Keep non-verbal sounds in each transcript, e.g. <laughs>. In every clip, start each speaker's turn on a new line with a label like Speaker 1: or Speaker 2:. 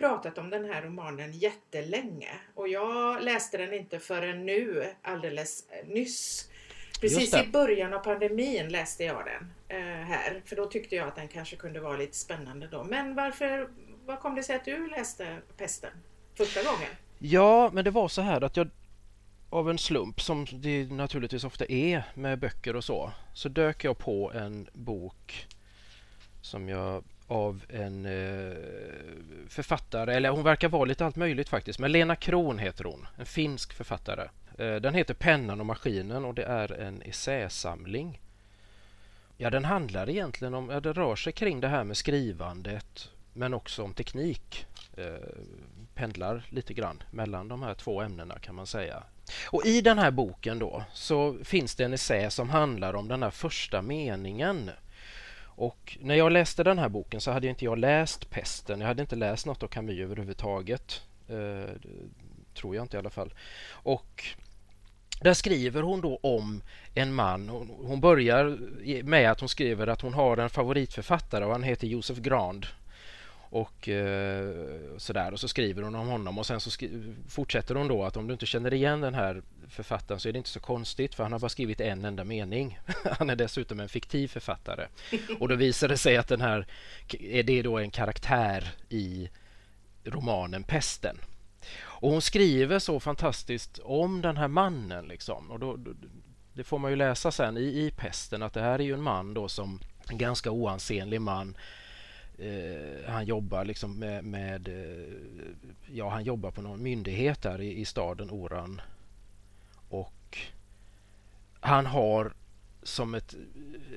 Speaker 1: pratat om den här romanen jättelänge och jag läste den inte förrän nu alldeles nyss. Precis i början av pandemin läste jag den eh, här för då tyckte jag att den kanske kunde vara lite spännande då. Men varför, vad kom det sig att du läste Pesten första gången?
Speaker 2: Ja, men det var så här att jag av en slump som det naturligtvis ofta är med böcker och så så dök jag på en bok som jag av en eh, författare, eller hon verkar vara lite allt möjligt faktiskt, men Lena Kron heter hon, en finsk författare. Eh, den heter Pennan och maskinen och det är en essäsamling. Ja, den handlar egentligen om, ja, det rör sig kring det här med skrivandet men också om teknik. Eh, pendlar lite grann mellan de här två ämnena kan man säga. Och i den här boken då så finns det en essä som handlar om den här första meningen. Och när jag läste den här boken så hade inte jag läst Pesten. Jag hade inte läst något av Camus överhuvudtaget. Eh, tror jag inte i alla fall. Och där skriver hon då om en man. Hon börjar med att hon skriver att hon har en favoritförfattare och han heter Josef Grand och eh, sådär och så skriver hon om honom och sen så fortsätter hon då att om du inte känner igen den här författaren så är det inte så konstigt för han har bara skrivit en enda mening. <laughs> han är dessutom en fiktiv författare och då visar det sig att den här är det då en karaktär i romanen Pesten. Och hon skriver så fantastiskt om den här mannen liksom och då, då det får man ju läsa sen i, i Pesten att det här är ju en man då som en ganska oansenlig man Eh, han jobbar liksom med, med eh, ja, han jobbar på någon myndighet där i, i staden Oran. Och han har som ett,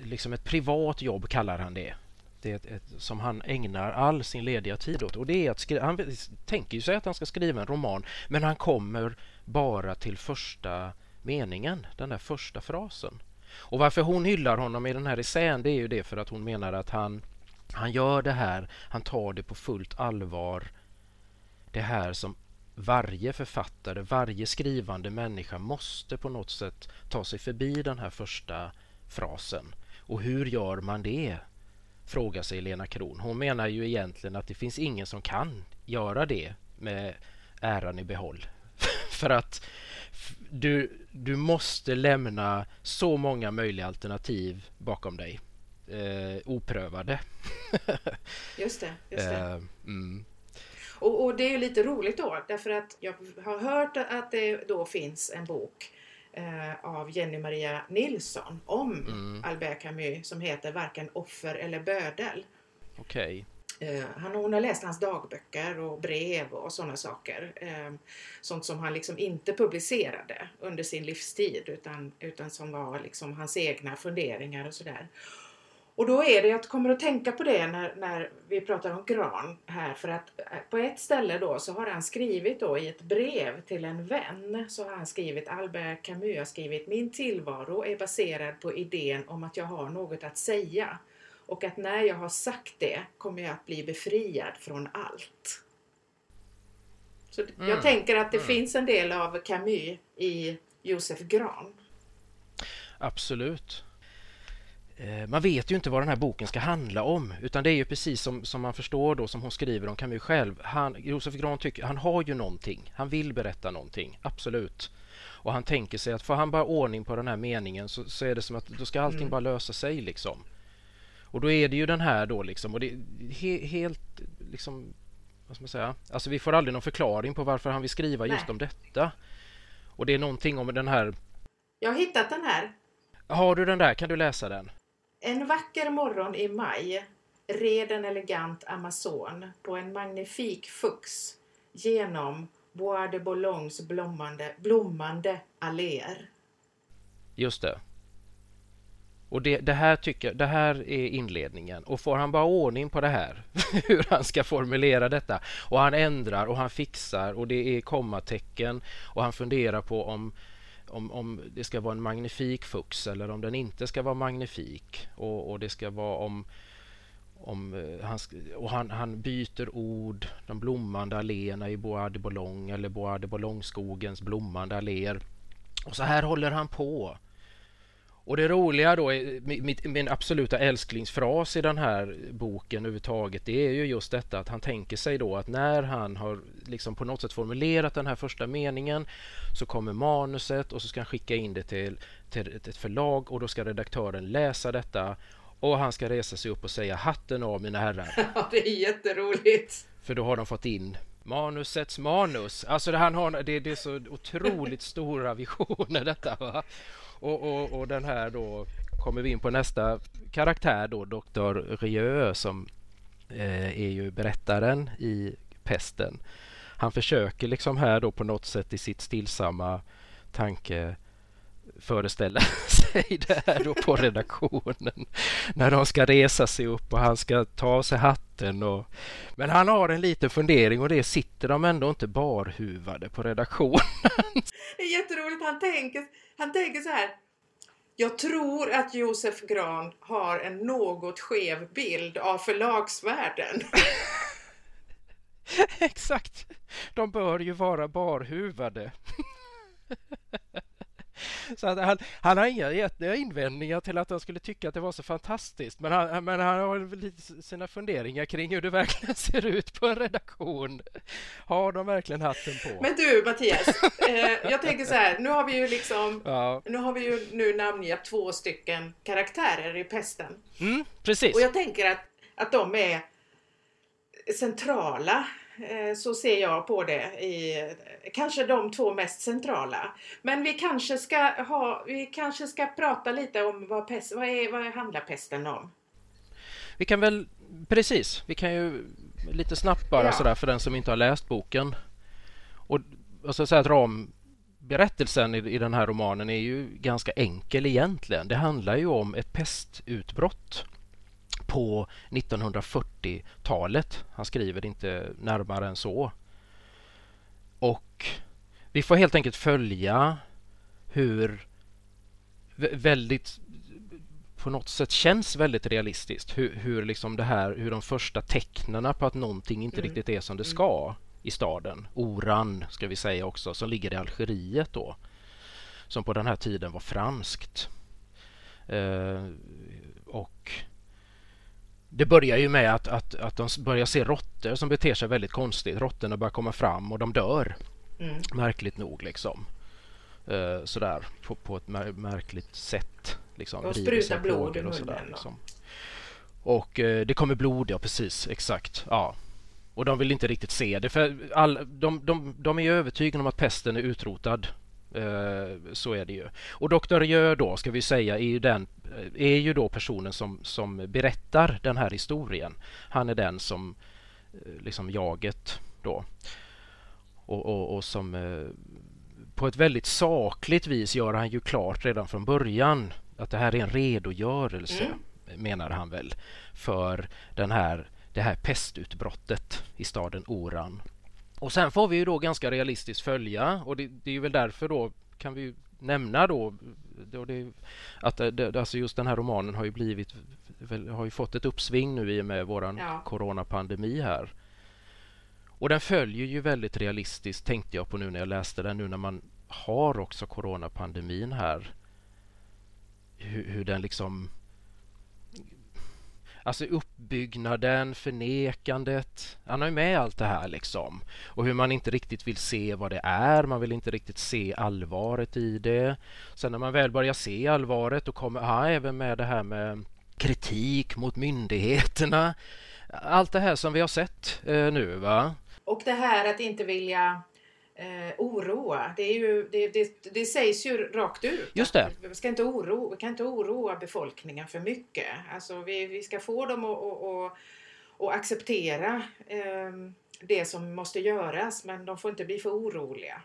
Speaker 2: liksom ett privat jobb kallar han det. Det är ett, ett, som han ägnar all sin lediga tid åt. Och det är att skriva, han tänker ju sig att han ska skriva en roman men han kommer bara till första meningen, den där första frasen. Och varför hon hyllar honom i den här essän det är ju det för att hon menar att han han gör det här, han tar det på fullt allvar. Det här som varje författare, varje skrivande människa måste på något sätt ta sig förbi den här första frasen. Och hur gör man det? Frågar sig Lena Kron. Hon menar ju egentligen att det finns ingen som kan göra det med äran i behåll. <laughs> För att du, du måste lämna så många möjliga alternativ bakom dig eh, oprövade. <laughs>
Speaker 1: just det. Just det. Eh, mm. och, och, det är ju lite roligt då därför att jag har hört att det då finns en bok eh, av Jenny Maria Nilsson om mm. Albert Camus som heter Varken offer eller bödel.
Speaker 2: Okej. Okay.
Speaker 1: Uh, han, hon har läst hans dagböcker och brev och sådana saker. Uh, sånt som han liksom inte publicerade under sin livstid utan, utan som var liksom hans egna funderingar och sådär. Och då är det, jag kommer att tänka på det när, när vi pratar om gran här för att eh, på ett ställe då så har han skrivit då i ett brev till en vän så har han skrivit Albert Camus har skrivit Min tillvaro är baserad på idén om att jag har något att säga och att när jag har sagt det kommer jag att bli befriad från allt. Så mm. Jag tänker att det mm. finns en del av Camus i Josef Gran.
Speaker 2: Absolut. Eh, man vet ju inte vad den här boken ska handla om utan det är ju precis som, som man förstår då som hon skriver om Camus själv. Han, Josef Gran tycker, han har ju någonting, han vill berätta någonting, absolut. Och han tänker sig att får han bara ordning på den här meningen så, så är det som att då ska allting mm. bara lösa sig liksom. Och då är det ju den här då liksom och det är he, helt liksom vad ska man säga? Alltså vi får aldrig någon förklaring på varför han vill skriva Nej. just om detta. Och det är någonting om den här
Speaker 1: Jag har hittat den här.
Speaker 2: Har du den där? Kan du läsa den?
Speaker 1: En vacker morgon i maj red en elegant amazon på en magnifik fux genom Bois de Boulognes blommande, blommande alléer.
Speaker 2: Just det. Och det, det, här tycker, det här är inledningen. Och får han bara ordning på det här, <laughs> hur han ska formulera detta, och han ändrar och han fixar och det är kommatecken och han funderar på om om, om det ska vara en magnifik fux eller om den inte ska vara magnifik. Och, och det ska vara om, om eh, han, och han, han byter ord, de blommande alléerna i Bois de Boulogne eller Bois de Boulogne-skogens blommande alléer. Och så här håller han på. Och det roliga då, min, min absoluta älsklingsfras i den här boken överhuvudtaget, det är ju just detta att han tänker sig då att när han har liksom på något sätt formulerat den här första meningen så kommer manuset och så ska han skicka in det till, till ett förlag och då ska redaktören läsa detta och han ska resa sig upp och säga hatten av mina herrar. <laughs>
Speaker 1: Ja, det är jätteroligt.
Speaker 2: För då har de fått in manusets manus. Alltså det, han har, det, det är så otroligt <laughs> stora visioner detta. Va? Och, och, och den här då kommer vi in på nästa karaktär då, Dr. Rieu som eh, är ju berättaren i Pesten. Han försöker liksom här då på något sätt i sitt stillsamma tanke föreställa <laughs> sig det här då på redaktionen när de ska resa sig upp och han ska ta av sig hatten. Och... Men han har en liten fundering och det sitter de ändå inte barhuvade på redaktionen. <laughs>
Speaker 1: Det är jätteroligt. Han tänker, han tänker så här. Jag tror att Josef Gran har en något skev bild av förlagsvärlden. <laughs>
Speaker 2: Exakt. De bör ju vara barhuvade. <laughs> <laughs> Så att han, han har inga invändningar till att han skulle tycka att det var så fantastiskt. Men han, men han har lite sina funderingar kring hur det verkligen <laughs> ser ut på en redaktion. Har de verkligen hatten på?
Speaker 1: Men du Mattias, eh, jag tänker så här. Nu har vi ju liksom,
Speaker 2: ja.
Speaker 1: nu har vi ju nu namngett två stycken karaktärer i Pesten.
Speaker 2: Mm, precis.
Speaker 1: Och jag tänker att, att de är centrala så ser jag på det. I, kanske de två mest centrala. Men vi kanske ska, ha, vi kanske ska prata lite om vad, pest, vad, är, vad handlar pesten om?
Speaker 2: Vi kan väl, precis, vi kan ju lite snabbt bara ja. sådär för den som inte har läst boken. Och, och så säga att ramberättelsen i, i den här romanen är ju ganska enkel egentligen. Det handlar ju om ett pestutbrott på 1940-talet. Han skriver inte närmare än så. Och vi får helt enkelt följa hur väldigt på något sätt känns väldigt realistiskt hur, hur liksom det här, hur de första tecknena på att någonting inte mm. riktigt är som det mm. ska i staden, Oran ska vi säga också, som ligger i Algeriet då, som på den här tiden var franskt. Eh, och det börjar ju med att, att, att de börjar se råttor som beter sig väldigt konstigt. Råttorna börjar komma fram och de dör. Mm. Märkligt nog liksom. Uh, sådär på, på ett mär märkligt sätt. Liksom,
Speaker 1: och sprutar blod i munnen. Och, sådär, liksom.
Speaker 2: och uh, det kommer blod, ja precis, exakt. Ja. Och de vill inte riktigt se det för all, de, de, de är övertygade om att pesten är utrotad. Uh, så är det ju. Och Dr. Rieu då ska vi säga är ju den är ju då personen som, som berättar den här historien. Han är den som eh, liksom jaget då. Och, och, och som eh, på ett väldigt sakligt vis gör han ju klart redan från början att det här är en redogörelse, mm. menar han väl, för den här, det här pestutbrottet i staden Oran. Och sen får vi ju då ganska realistiskt följa och det, det är väl därför då kan vi nämna då det, att det, alltså just den här romanen har ju blivit har ju fått ett uppsving nu i och med våran ja. coronapandemi här. Och den följer ju väldigt realistiskt tänkte jag på nu när jag läste den nu när man har också coronapandemin här. Hur, hur den liksom Alltså uppbyggnaden, förnekandet. Han har ju med allt det här liksom. Och hur man inte riktigt vill se vad det är. Man vill inte riktigt se allvaret i det. Sen när man väl börjar se allvaret då kommer han även med det här med kritik mot myndigheterna. Allt det här som vi har sett eh, nu va.
Speaker 1: Och det här att inte vilja eh, oroa. Det, är ju, det, det, det sägs ju rakt ut.
Speaker 2: Just det.
Speaker 1: Vi, ska inte oro, vi kan inte oroa befolkningen för mycket. Alltså vi, vi ska få dem att, att, att, att acceptera eh, det som måste göras men de får inte bli för oroliga.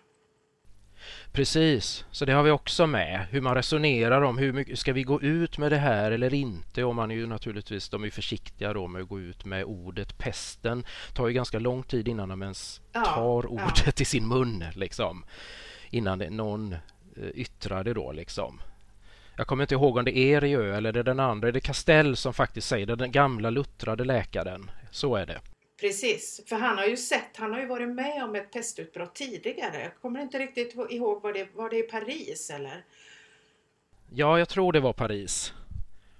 Speaker 2: Precis, så det har vi också med. Hur man resonerar om hur mycket ska vi gå ut med det här eller inte? Och man är ju naturligtvis de är försiktiga då med att gå ut med ordet pesten. Det tar ju ganska lång tid innan de ens ja, tar ordet ja. i sin mun liksom. Innan det, någon eh, yttrar det då liksom. Jag kommer inte ihåg om det är Rieu eller det är den andra. Det är Castell som faktiskt säger det, den gamla luttrade läkaren. Så är det.
Speaker 1: Precis, för han har ju sett, han har ju varit med om ett pestutbrott tidigare. Jag kommer inte riktigt ihåg, var det, var det i Paris eller?
Speaker 2: Ja, jag tror det var Paris.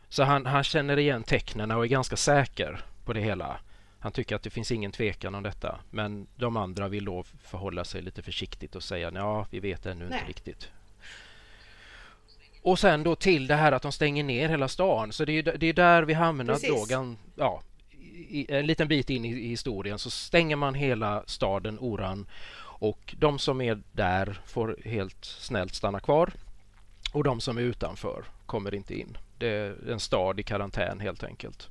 Speaker 2: Så han, han känner igen tecknen och är ganska säker på det hela. Han tycker att det finns ingen tvekan om detta. Men de andra vill då förhålla sig lite försiktigt och säga ja, vi vet ännu Nej. inte riktigt. Och sen då till det här att de stänger ner hela stan. Så det är, det är där vi hamnar då. Ja, en liten bit in i historien så stänger man hela staden Oran och de som är där får helt snällt stanna kvar och de som är utanför kommer inte in. Det är en stad i karantän helt enkelt.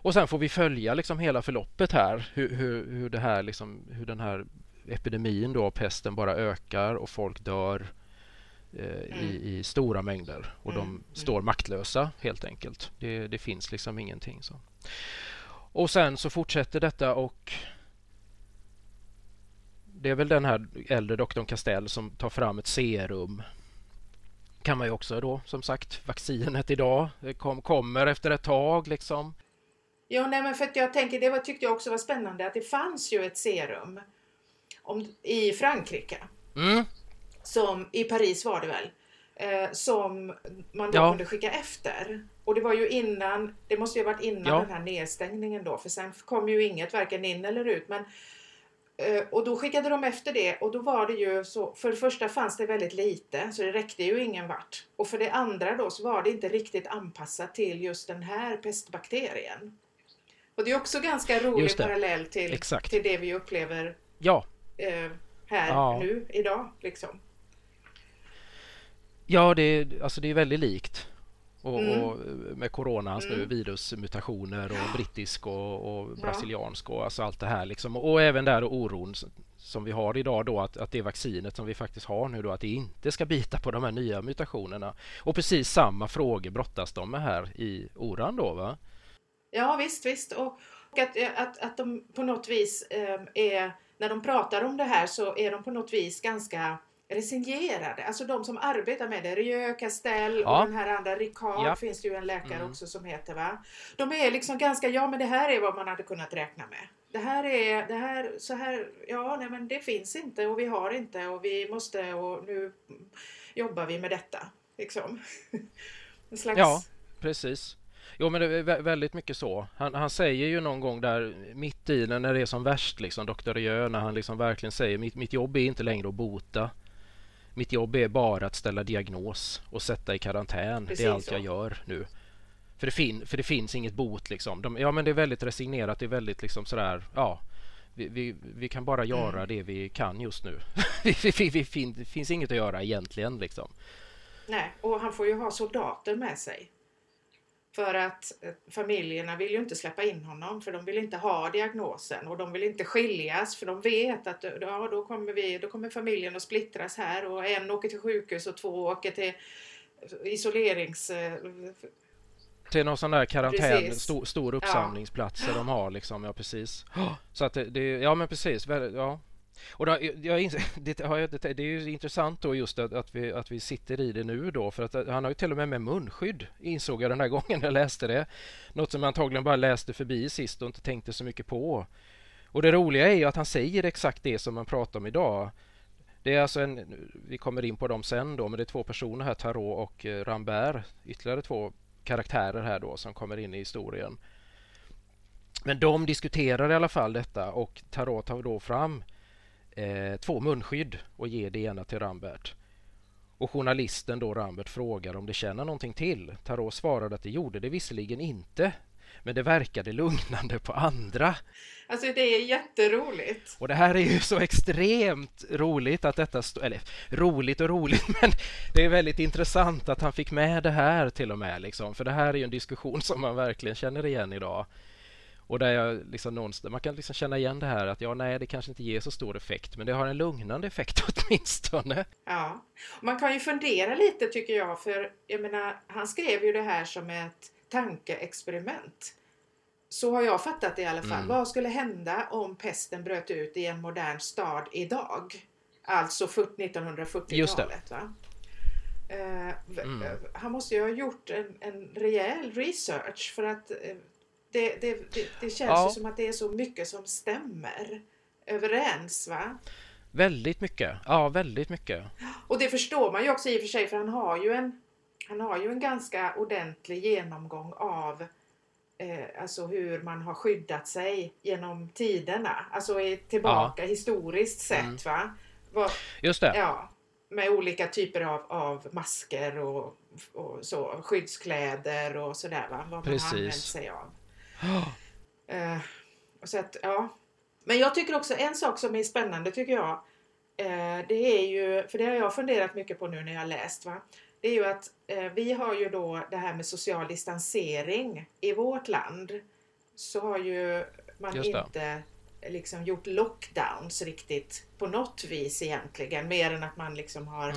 Speaker 2: Och sen får vi följa liksom hela förloppet här, hur, hur, hur, det här liksom, hur den här epidemin då, pesten bara ökar och folk dör eh, mm. i, i, stora mängder och mm. de mm. står maktlösa helt enkelt. Det, det finns liksom ingenting. så. Och sen så fortsätter detta och det är väl den här äldre doktorn Castell som tar fram ett serum. Kan man ju också då, som sagt, vaccinet idag kom, kommer efter ett tag liksom.
Speaker 1: Ja, nej, men för att jag tänker, det var, tyckte jag också var spännande att det fanns ju ett serum om, i Frankrike. Mm. Som, I Paris var det väl. Eh, som man då ja. kunde skicka efter. Och det var ju innan, det måste ju ha varit innan ja. den här nedstängningen då, för sen kom ju inget varken in eller ut. Men, eh, och då skickade de efter det och då var det ju så, för det första fanns det väldigt lite så det räckte ju ingen vart. Och för det andra då så var det inte riktigt anpassat till just den här pestbakterien. Och det är också ganska rolig parallell till, till det vi upplever
Speaker 2: ja.
Speaker 1: eh, här ja. nu idag. Liksom.
Speaker 2: Ja, det är, alltså det är väldigt likt. Och, mm. och med coronans mm. nu virusmutationer och brittisk och, och brasiliansk och alltså allt det här liksom. Och även där oron som vi har idag då att, att det vaccinet som vi faktiskt har nu då att det inte ska bita på de här nya mutationerna. Och precis samma frågor brottas de med här i oran då va?
Speaker 1: Ja visst, visst. Och, och att, att, att de på något vis eh, är, när de pratar om det här så är de på något vis ganska resignerade. Alltså de som arbetar med det. Rieu, Castell ja. och den här andra Ricard ja. finns det ju en läkare mm. också som heter va. De är liksom ganska, ja men det här är vad man hade kunnat räkna med. Det här är, det här, så här, ja nej men det finns inte och vi har inte och vi måste och nu jobbar vi med detta. Liksom. <laughs>
Speaker 2: En slags... Ja, precis. Jo men det är väldigt mycket så. Han, han, säger ju någon gång där mitt i när det är som värst, liksom, Dr. Rieu, när han liksom verkligen säger mitt, mitt jobb är inte längre att bota. Mitt jobb är bara att ställa diagnos och sätta i karantän. Precis det är allt så. jag gör nu. För det, fin för det finns inget bot liksom. De, ja men det är väldigt resignerat, det är väldigt liksom sådär, ja. Vi, vi, vi kan bara göra mm. det vi kan just nu. <laughs> det finns inget att göra egentligen liksom.
Speaker 1: Nej, och han får ju ha soldater med sig. För att eh, familjerna vill ju inte släppa in honom för de vill inte ha diagnosen och de vill inte skiljas för de vet att ja, då, kommer vi, då kommer familjen att splittras här och en åker till sjukhus och två åker till isolerings... Eh,
Speaker 2: till någon sån där karantän, stor, stor uppsamlingsplats ja. de har liksom, ja precis. <gasps> Så att det, det ja men precis, ja. Och då, jag, <laughs> det, det, är ju intressant då just att, att, vi, att vi sitter i det nu då för att han har ju till och med med munskydd insåg jag den här <laughs> gången jag läste det. Något som jag antagligen bara läste förbi sist och inte tänkte så mycket på. Och det roliga är ju att han säger exakt det som man pratar om idag. Det är alltså en, vi kommer in på dem sen då, men det är två personer här, Tarot och eh, Rambert, ytterligare två karaktärer här då som kommer in i historien. Men de diskuterar i alla fall detta och Tarot tar då fram eh, två munskydd och ger det ena till Rambert. Och journalisten då Rambert frågar om det känner någonting till. Tarot svarade att det gjorde det visserligen inte, men det verkade lugnande på andra.
Speaker 1: Alltså det är jätteroligt.
Speaker 2: Och det här är ju så extremt roligt att detta, eller roligt och roligt, <laughs> men det är väldigt intressant att han fick med det här till och med liksom, för det här är ju en diskussion som man verkligen känner igen idag. Och där jag liksom någonstans, man kan liksom känna igen det här att ja, nej, det kanske inte ger så stor effekt, men det har en lugnande effekt <laughs> åtminstone.
Speaker 1: Ja, man kan ju fundera lite tycker jag, för jag menar, han skrev ju det här som ett tankeexperiment. Så har jag fattat det i alla fall. Mm. Vad skulle hända om pesten bröt ut i en modern stad idag? Alltså 1940-talet. Va? Uh, mm. Han måste ju ha gjort en, en rejäl research för att uh, det, det, det, det känns ja. ju som att det är så mycket som stämmer överens va?
Speaker 2: Väldigt mycket, ja väldigt mycket.
Speaker 1: Och det förstår man ju också i och för sig för han har ju en han har ju en ganska ordentlig genomgång av eh, alltså hur man har skyddat sig genom tiderna. Alltså tillbaka ja. historiskt sett. Mm. Va?
Speaker 2: Var, Just det.
Speaker 1: Ja, med olika typer av, av masker och, och så, skyddskläder och sådär. Va? Vad Precis. man har använt sig av. Eh, så att, ja. Men jag tycker också en sak som är spännande tycker jag. Eh, det är ju, för det har jag funderat mycket på nu när jag läst. Va? Det är ju att eh, vi har ju då det här med social distansering i vårt land. Så har ju man inte liksom gjort lockdowns riktigt på något vis egentligen. Mer än att man liksom har,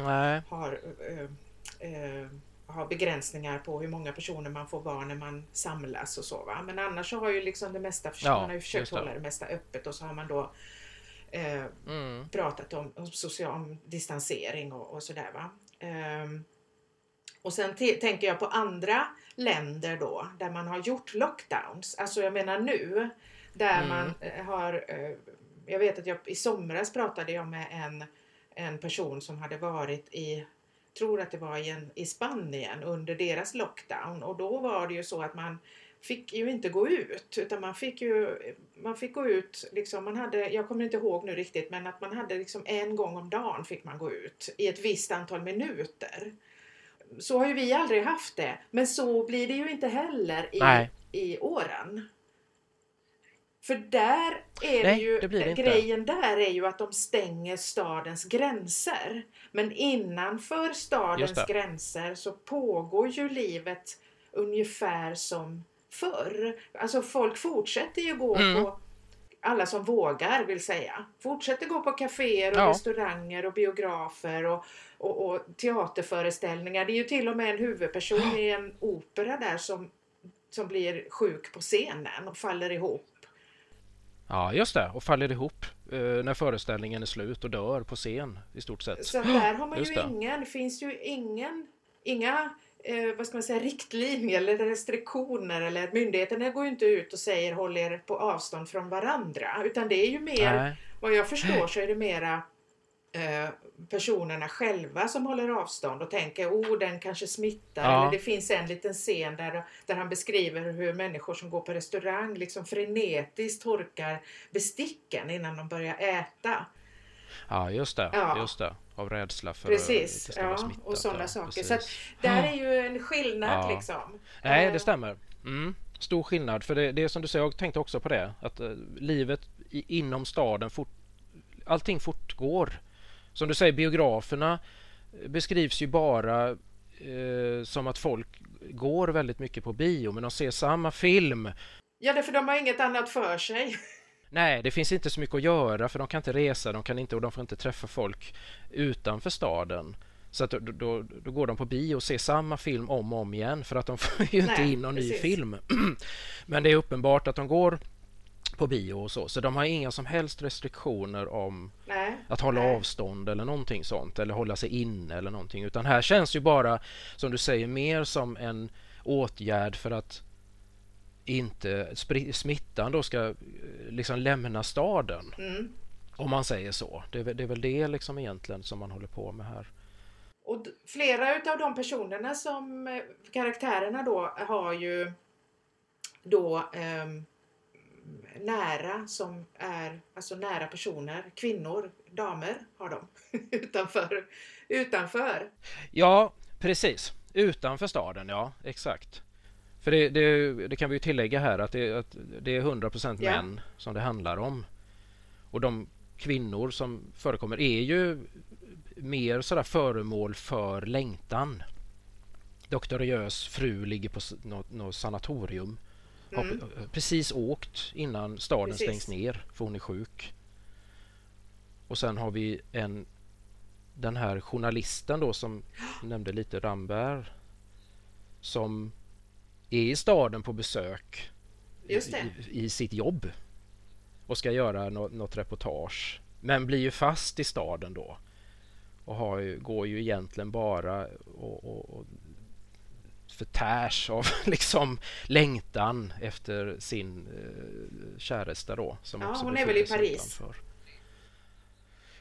Speaker 1: har, äh, äh, har begränsningar på hur många personer man får vara när man samlas och så. Va? Men annars så har ju liksom det mesta, ja, man har ju försökt hålla det mesta öppet och så har man då eh, mm. pratat om, om social om distansering och, och sådär. Va? Um, och sen tänker jag på andra länder då där man har gjort lockdowns. Alltså jag menar nu där mm. man eh, har, eh, jag vet att jag i somras pratade jag med en, en person som hade varit i tror att det var i, en, i Spanien under deras lockdown och då var det ju så att man fick ju inte gå ut utan man fick ju man fick gå ut liksom man hade jag kommer inte ihåg nu riktigt men att man hade liksom en gång om dagen fick man gå ut i ett visst antal minuter. Så har ju vi aldrig haft det men så blir det ju inte heller i, i åren. För där är Nej, det ju, det grejen där är ju att de stänger stadens gränser. Men innanför stadens gränser så pågår ju livet ungefär som förr. Alltså folk fortsätter ju gå mm. på alla som vågar vill säga. Fortsätter gå på kaféer och ja. restauranger och biografer och, och, och, teaterföreställningar. Det är ju till och med en huvudperson i en opera där som, som blir sjuk på scenen och faller ihop.
Speaker 2: Ja, just det. Och faller ihop eh, när föreställningen är slut och dör på scen i stort sett.
Speaker 1: Så där har man just ju det. ingen, finns ju ingen, inga eh, vad ska man säga, riktlinjer eller restriktioner eller myndigheterna går ju inte ut och säger håll er på avstånd från varandra utan det är ju mer, Nej. vad jag förstår så är det mera Eh, personerna själva som håller avstånd och tänker oh den kanske smittar. Ja. Eller det finns en liten scen där, där han beskriver hur människor som går på restaurang liksom frenetiskt torkar besticken innan de börjar äta.
Speaker 2: Ja just det, ja. just det. Av rädsla för
Speaker 1: Precis, att det ja, smittat. och sådana saker. Så att där är ju en skillnad ja. liksom.
Speaker 2: Nej det eh. stämmer. Mm. Stor skillnad. För det, det är som du säger, jag tänkte också på det. Att uh, livet i, inom staden, fort, allting fortgår som du säger, biograferna beskrivs ju bara eh, som att folk går väldigt mycket på bio, men de ser samma film.
Speaker 1: Ja, det för de har inget annat för sig. <laughs>
Speaker 2: Nej, det finns inte så mycket att göra för de kan inte resa, de kan inte och de får inte träffa folk utanför staden. Så att då, då, då, går de på bio och ser samma film om och om igen för att de <laughs> får ju inte Nej, in någon precis. ny film. <clears throat> Men det är uppenbart att de går på bio och så. Så de har inga som helst restriktioner om nej, att hålla nej. avstånd eller någonting sånt eller hålla sig inne eller någonting. Utan här känns ju bara, som du säger, mer som en åtgärd för att inte smittan då ska eh, liksom lämna staden. Mm. Om man säger så. Det är, det är väl det liksom egentligen som man håller på med här.
Speaker 1: Och flera utav de personerna som eh, karaktärerna då har ju då um, nära som är alltså nära personer, kvinnor, damer har de <laughs> utanför, utanför.
Speaker 2: Ja, precis. Utanför staden, ja exakt. För det, det, det kan vi ju tillägga här att det, att det är 100% ja. män som det handlar om. Och de kvinnor som förekommer är ju mer sådär föremål för längtan. Doktor Jös fru ligger på något, något sanatorium har mm. precis åkt innan staden precis. stängs ner för hon är sjuk. Och sen har vi en den här journalisten då som <gasps> nämnde lite Rambert som är i staden på besök i, i, sitt jobb och ska göra något, något reportage men blir ju fast i staden då och har, går ju egentligen bara och, och, och förtärs av <laughs> liksom längtan efter sin eh, käresta då.
Speaker 1: Som ja, hon är väl i Paris? Utanför.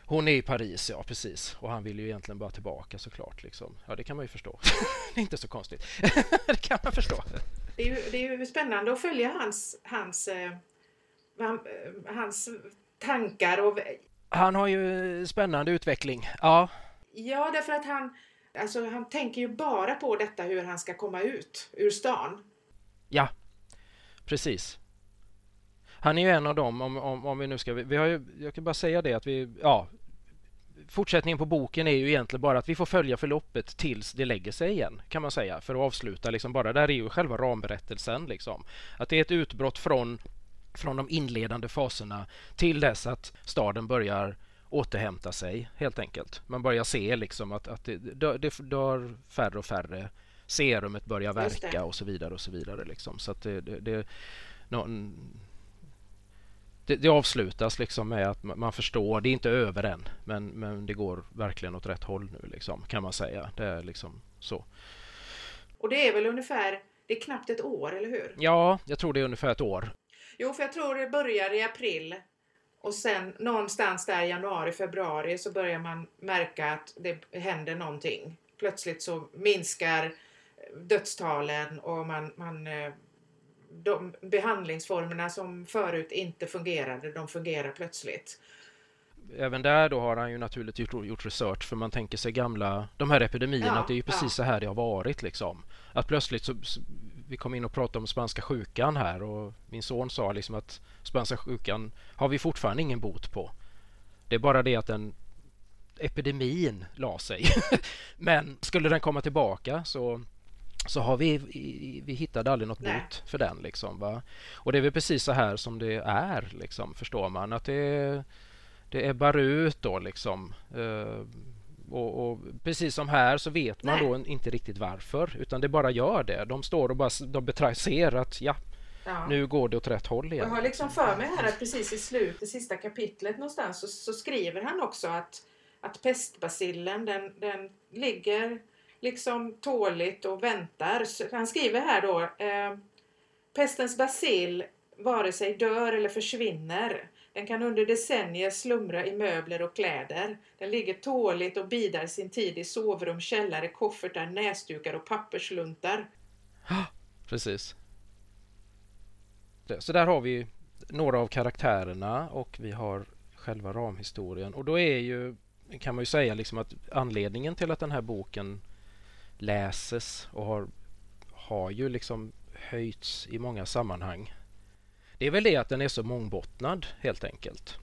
Speaker 2: Hon är i Paris, ja precis. Och han vill ju egentligen bara tillbaka såklart. Liksom. Ja, det kan man ju förstå. <laughs> det är inte så konstigt. <laughs> det kan man förstå.
Speaker 1: Det är ju, det är ju spännande att följa hans, hans, eh, hans tankar. Och...
Speaker 2: Han har ju spännande utveckling. Ja.
Speaker 1: Ja, därför att han, alltså, han tänker ju bara på detta hur han ska komma ut ur stan.
Speaker 2: Ja, precis. Han är ju en av dem, om, om, om vi nu ska... Vi har ju, jag kan bara säga det att vi... Ja, fortsättningen på boken är ju egentligen bara att vi får följa förloppet tills det lägger sig igen, kan man säga, för att avsluta liksom bara. Där är ju själva ramberättelsen liksom. Att det är ett utbrott från, från de inledande faserna till dess att staden börjar återhämta sig, helt enkelt. Man börjar se liksom att, att det, det dör färre och färre. Serumet börjar verka och så vidare och så vidare liksom. Så att det, det, det någon, det, det, avslutas liksom med att man förstår, det är inte över än, men, men det går verkligen åt rätt håll nu liksom, kan man säga. Det är liksom så.
Speaker 1: Och det är väl ungefär, det är knappt ett år, eller hur?
Speaker 2: Ja, jag tror det är ungefär ett år.
Speaker 1: Jo, för jag tror det börjar i april och sen någonstans där i januari, februari så börjar man märka att det händer någonting. Plötsligt så minskar dödstalen och man, man eh, de behandlingsformerna som förut inte fungerade, de fungerar plötsligt.
Speaker 2: Även där då har han ju naturligtvis gjort, gjort research för man tänker sig gamla, de här epidemierna, ja, att det är ju precis ja. så här det har varit liksom. Att plötsligt så, vi kom in och pratade om spanska sjukan här och min son sa liksom att spanska sjukan har vi fortfarande ingen bot på. Det är bara det att den epidemin la sig. <laughs> Men skulle den komma tillbaka så så har vi, vi hittade aldrig något bot för den. Liksom, va? Och det är väl precis så här som det är, liksom, förstår man. Att det, det är barut då liksom. Uh, och, och, precis som här så vet man Nej. då inte riktigt varför utan det bara gör det. De står och bara de ser att ja, ja, nu går det åt rätt håll igen.
Speaker 1: Jag har liksom för mig här att precis i slutet, sista kapitlet någonstans så, så skriver han också att, att pestbacillen den, den ligger liksom tåligt och väntar. Så han skriver här då eh, Pestens basil vare sig dör eller försvinner. Den kan under decennier slumra i möbler och kläder. Den ligger tåligt och bidar sin tid i sovrum, källare, koffertar, näsdukar och pappersluntar. <gasps>
Speaker 2: Ah, precis. Så där har vi några av karaktärerna och vi har själva ramhistorien. Och då är ju, kan man ju säga liksom att anledningen till att den här boken läses och har, har ju liksom höjts i många sammanhang. Det är väl det att den är så mångbottnad helt enkelt.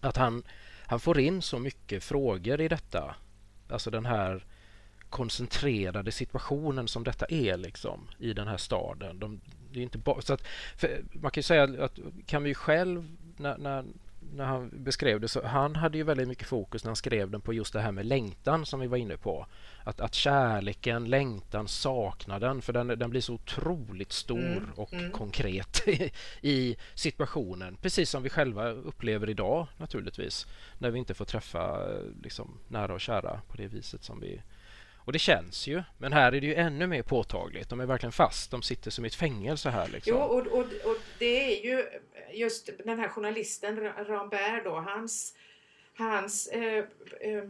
Speaker 2: Att han, han får in så mycket frågor i detta. Alltså den här koncentrerade situationen som detta är liksom i den här staden. De, det är inte bara, så att, man kan ju säga att kan vi själv när, när, när han beskrev det så han hade ju väldigt mycket fokus när han skrev den på just det här med längtan som vi var inne på. Att, att kärleken, längtan, saknaden, för den, den blir så otroligt stor mm, och mm. konkret <laughs> i, situationen. Precis som vi själva upplever idag naturligtvis. När vi inte får träffa liksom, nära och kära på det viset som vi och det känns ju, men här är det ju ännu mer påtagligt. De är verkligen fast, de sitter som i ett fängelse här. Liksom.
Speaker 1: Jo, och, och, och det är ju just den här journalisten Rambert då, hans, hans eh, eh,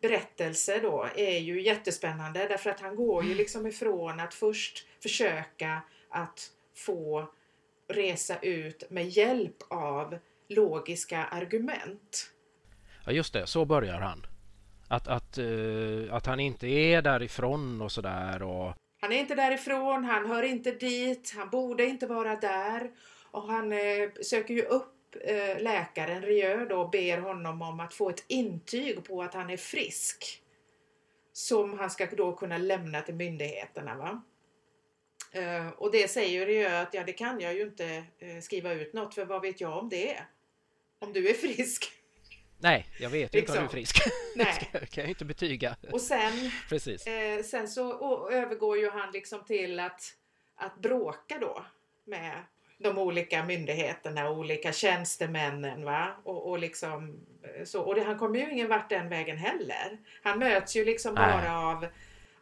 Speaker 1: berättelse då är ju jättespännande därför att han går ju liksom ifrån att först försöka att få resa ut med hjälp av logiska argument.
Speaker 2: Ja just det, så börjar han. Att, att, uh, att han inte är därifrån och sådär. Och...
Speaker 1: Han är inte därifrån, han hör inte dit, han borde inte vara där. Och han uh, söker ju upp uh, läkaren Rieu då och ber honom om att få ett intyg på att han är frisk. Som han ska då kunna lämna till myndigheterna. Va? och det säger Rieu att ja, det kan jag ju inte skriva ut något för vad vet jag om det? Om du är frisk.
Speaker 2: Nej, jag vet ju liksom. inte om du är frisk. <laughs> Nej. det kan jag inte betyga.
Speaker 1: Och sen, Precis. Eh, sen så övergår ju han liksom till att, att bråka då med de olika myndigheterna och olika tjänstemännen. Va? Och, och, liksom, eh, så, och det, han kommer ju ingen vart den vägen heller. Han möts ju liksom Nej. bara av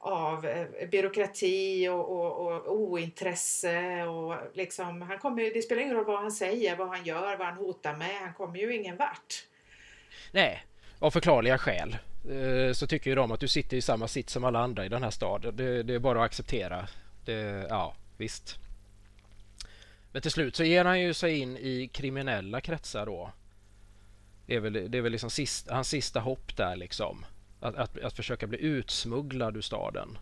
Speaker 1: av eh, byråkrati och, och, och, ointresse. Och liksom, han kommer, det spelar ingen roll vad han säger, vad han gör, vad han hotar med. Han kommer ju ingen vart.
Speaker 2: Nej, av förklarliga skäl eh, så tycker ju de att du sitter i samma sitt som alla andra i den här staden. Det, det är bara att acceptera. Det, ja, visst. Men till slut så ger han ju sig in i kriminella kretsar då. Det är väl, det är väl liksom sist, hans sista hopp där liksom. Att, att, att försöka bli utsmugglad ur staden.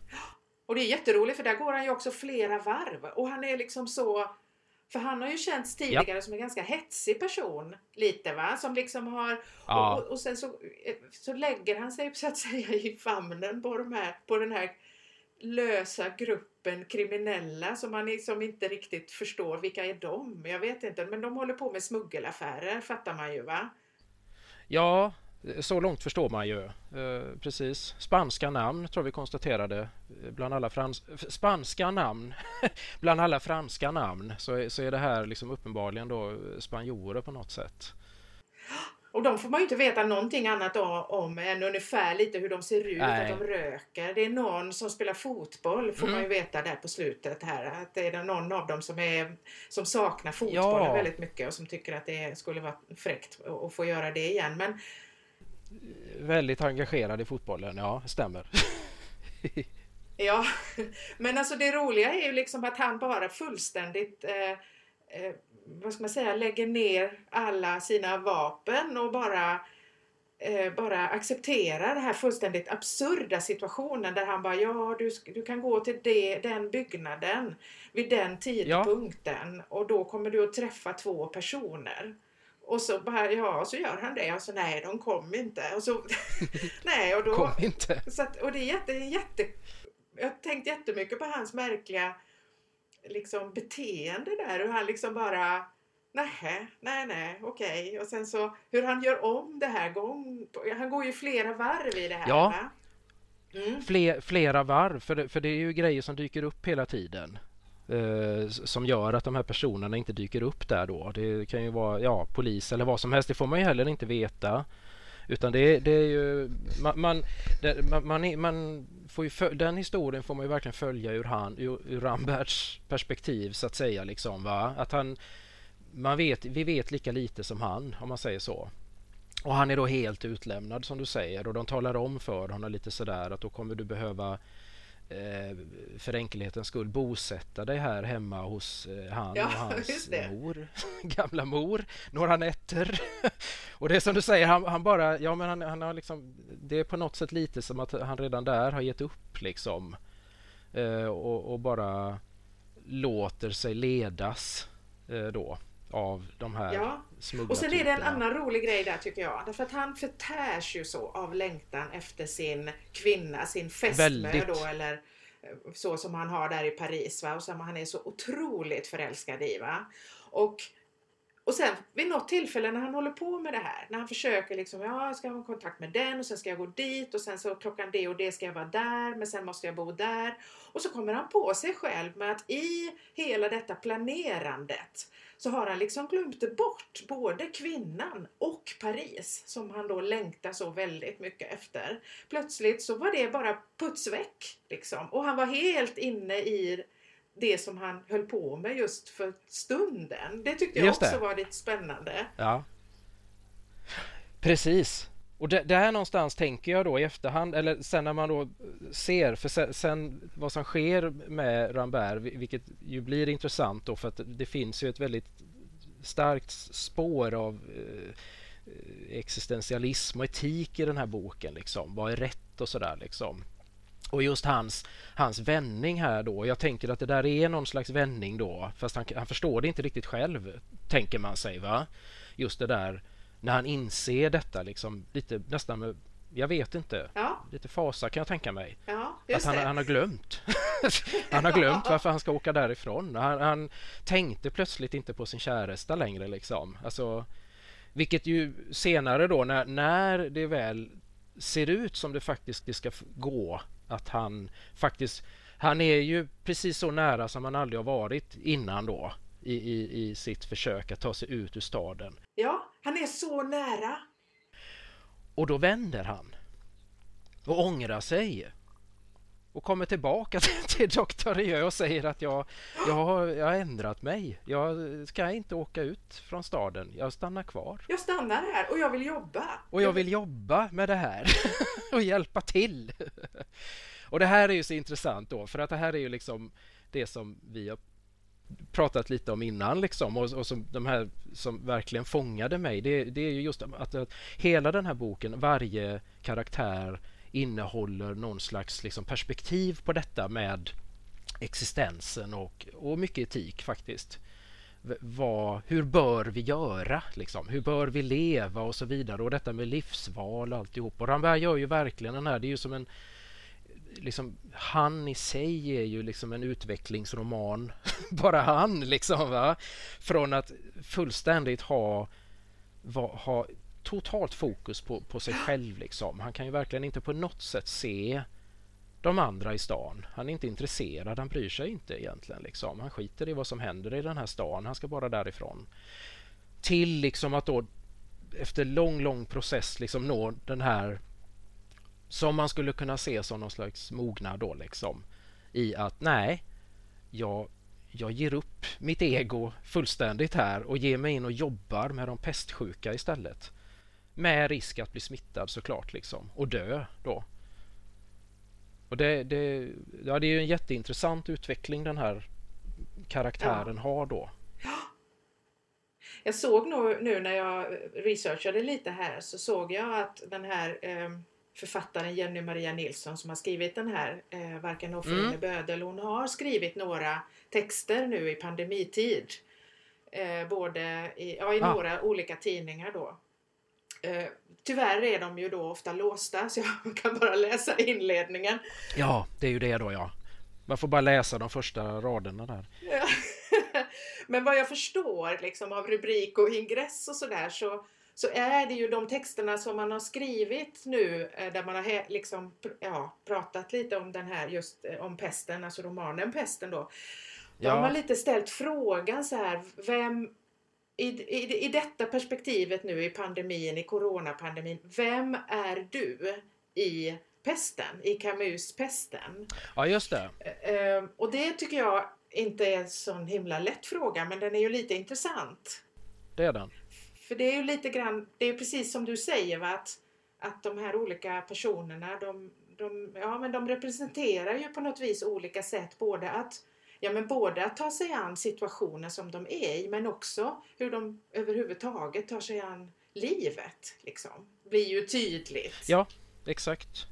Speaker 1: Och det är jätteroligt för där går han ju också flera varv och han är liksom så för han har ju känts tidigare ja. som en ganska hetsig person. Lite va? Som liksom har... Ja. Och, och, sen så, så lägger han sig <laughs> så att säga i famnen på, de här, på den här lösa gruppen kriminella som man liksom inte riktigt förstår. Vilka är de? Jag vet inte. Men de håller på med smuggelaffärer fattar man ju va?
Speaker 2: Ja, så långt förstår man ju. Eh, precis. Spanska namn tror vi konstaterade. Eh, bland alla frans spanska namn <laughs> bland alla franska namn så är, så är det här liksom uppenbarligen då spanjorer på något sätt.
Speaker 1: Och de får man ju inte veta någonting annat om än ungefär lite hur de ser ut, Nej. att de röker. Det är någon som spelar fotboll får mm. man ju veta där på slutet här. Att det är någon av dem som, är, som saknar fotbollen ja. väldigt mycket och som tycker att det skulle vara fräckt att få göra det igen. Men
Speaker 2: väldigt engagerad i fotbollen, ja, stämmer. <laughs>
Speaker 1: ja, men alltså det roliga är ju liksom att han bara fullständigt eh, eh, vad ska man säga, lägger ner alla sina vapen och bara eh, bara accepterar den här fullständigt absurda situationen där han bara ja du, du kan gå till det, den byggnaden vid den tidpunkten ja. och då kommer du att träffa två personer. Och så bara, ja, så gör han det. Och så nej, de kom inte. Och så, <laughs> nej, och då...
Speaker 2: Kom inte.
Speaker 1: Så att, och det är jätte, jätte... Jag har tänkt jättemycket på hans märkliga liksom beteende där. Hur han liksom bara Nej, nej, nej, okej. Okay. Och sen så hur han gör om det här gång Han går ju flera varv i det här.
Speaker 2: Ja, mm. Fler, flera varv. För det, för det är ju grejer som dyker upp hela tiden eh, som gör att de här personerna inte dyker upp där då. Det kan ju vara ja, polis eller vad som helst. Det får man ju heller inte veta. Utan det, det är ju... Man, man, det, man, man, man, får ju den historien får man ju verkligen följa ur, han, ur, ur Ramberts perspektiv så att säga. Liksom, va? Att han, man vet, vi vet lika lite som han om man säger så. Och han är då helt utlämnad som du säger och de talar om för honom lite sådär att då kommer du behöva Eh, för enkelhetens skull bosätta dig här hemma hos eh, han ja, och <laughs> hans mor, <laughs> gamla mor, några nätter. <laughs> och det är som du säger, han, han bara, ja men han, han, har liksom, det är på något sätt lite som att han redan där har gett upp liksom. Eh, och, och, bara låter sig ledas då av de här ja.
Speaker 1: Och sen är det en annan rolig grej där tycker jag. Därför att han förtärs ju så av längtan efter sin kvinna, sin fästmö då eller eh, så som han har där i Paris va? och som han är så otroligt förälskad i. Va? Och och sen vid något tillfälle när han håller på med det här, när han försöker liksom, ja jag ska ha kontakt med den och sen ska jag gå dit och sen så klockan det och det ska jag vara där men sen måste jag bo där. Och så kommer han på sig själv med att i hela detta planerandet så har han liksom glömt bort både kvinnan och Paris som han då längtar så väldigt mycket efter. Plötsligt så var det bara putsväck liksom och han var helt inne i det som han höll på med just för stunden. Det tyckte jag också var lite spännande.
Speaker 2: Ja. Precis. Och det, det här någonstans tänker jag då i efterhand, eller sen när man då ser, för sen, sen vad som sker med Rambert, vilket ju blir intressant då för att det finns ju ett väldigt starkt spår av eh, existentialism och etik i den här boken. Liksom. Vad är rätt och sådär liksom. Och just hans, hans vändning här då. Jag tänker att det där är någon slags vändning då. Fast han, han förstår det inte riktigt själv, tänker man sig. va Just det där när han inser detta liksom lite nästan med jag vet inte. Ja. Lite fasa kan jag tänka mig.
Speaker 1: Ja,
Speaker 2: att han, han, har glömt. <laughs> han har glömt varför han ska åka därifrån. Han, han tänkte plötsligt inte på sin käresta längre. Liksom. Alltså, vilket ju senare då när, när det väl ser ut som det faktiskt det ska gå att han faktiskt han är ju precis så nära som han aldrig har varit innan då i, i, i sitt försök att ta sig ut ur staden.
Speaker 1: Ja, han är så nära.
Speaker 2: Och då vänder han och ångrar sig. och kommer tillbaka <laughs> till Dr. Jö och säger att jag, jag, har, jag har ändrat mig. Jag ska inte åka ut från staden. Jag stannar kvar.
Speaker 1: Jag stannar här och jag vill jobba.
Speaker 2: Och jag vill jobba med det här <laughs> och hjälpa till. <laughs> Och det här är ju så intressant då för att det här är ju liksom det som vi har pratat lite om innan liksom och, och som de här som verkligen fångade mig. Det, det är ju just att, att hela den här boken, varje karaktär innehåller någon slags liksom perspektiv på detta med existensen och, och mycket etik faktiskt. Vad, hur bör vi göra? Liksom? Hur bör vi leva och så vidare och detta med livsval och alltihop. Och Ramberg gör ju verkligen den här, det är ju som en liksom, han i sig är ju liksom en utvecklingsroman. <laughs> Bara han liksom va. Från att fullständigt ha, va, ha totalt fokus på, på sig själv liksom. Han kan ju verkligen inte på något sätt se de andra i stan. Han är inte intresserad, han bryr sig inte egentligen. Liksom. Han skiter i vad som händer i den här stan, han ska bara därifrån. Till liksom att då efter lång, lång process liksom nå den här som man skulle kunna se som någon slags mognad då liksom. I att nej, jag, jag ger upp mitt ego fullständigt här och ger mig in och jobbar med de pestsjuka istället. Med risk att bli smittad såklart liksom och dö då. Och det, det, ja, det är en jätteintressant utveckling den här karaktären ja. har då.
Speaker 1: Jag såg nog nu när jag researchade lite här så såg jag att den här eh, författaren Jenny Maria Nilsson som har skrivit den här eh, Varken offer mm. eller bödel. Hon har skrivit några texter nu i pandemitid. Eh, både i, ja, i ah. några olika tidningar då. Eh, tyvärr är de ju då ofta låsta så jag <laughs> kan bara läsa inledningen.
Speaker 2: Ja, det är ju det då ja. Man får bara läsa de första raderna där. <laughs>
Speaker 1: Men vad jag förstår liksom av rubrik och ingress och sådär så så är det ju de texterna som man har skrivit nu eh, där man har liksom, ja, pratat lite om den här just eh, om pesten, alltså romanen Pesten då. Ja. De har lite ställt frågan så här, vem i, i, i detta perspektivet nu i pandemin, i coronapandemin, vem är du i pesten, i Camus pesten?
Speaker 2: Ja, just det.
Speaker 1: Eh, och det tycker jag inte är en sån himla lätt fråga, men den är ju lite intressant.
Speaker 2: Det är den.
Speaker 1: För det är ju lite grann, det är precis som du säger va? Att, att de här olika personerna de, de, ja, men de representerar ju på något vis olika sätt både att Ja men både att ta sig an situationen som de är i men också hur de överhuvudtaget tar sig an livet. Liksom. blir ju tydligt.
Speaker 2: Ja, exakt.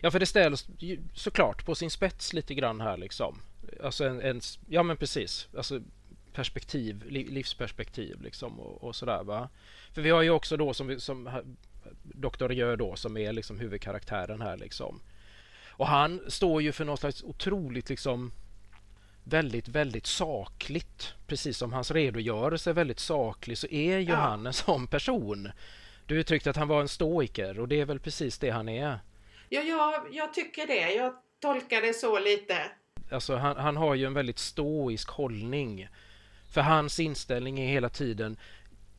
Speaker 2: Ja för det ställs såklart på sin spets lite grann här liksom. Alltså en, en ja men precis. Alltså perspektiv, livsperspektiv liksom och, och sådär va. För vi har ju också då som, som Dr. Gör då som är liksom huvudkaraktären här liksom. Och han står ju för något slags otroligt liksom väldigt, väldigt sakligt. Precis som hans redogörelse är väldigt saklig så är ju ja. han en sån person. Du uttryckte att han var en stoiker och det är väl precis det han är.
Speaker 1: Ja, jag, jag tycker det. Jag tolkar det så lite.
Speaker 2: Alltså han, han har ju en väldigt stoisk hållning för hans inställning är hela tiden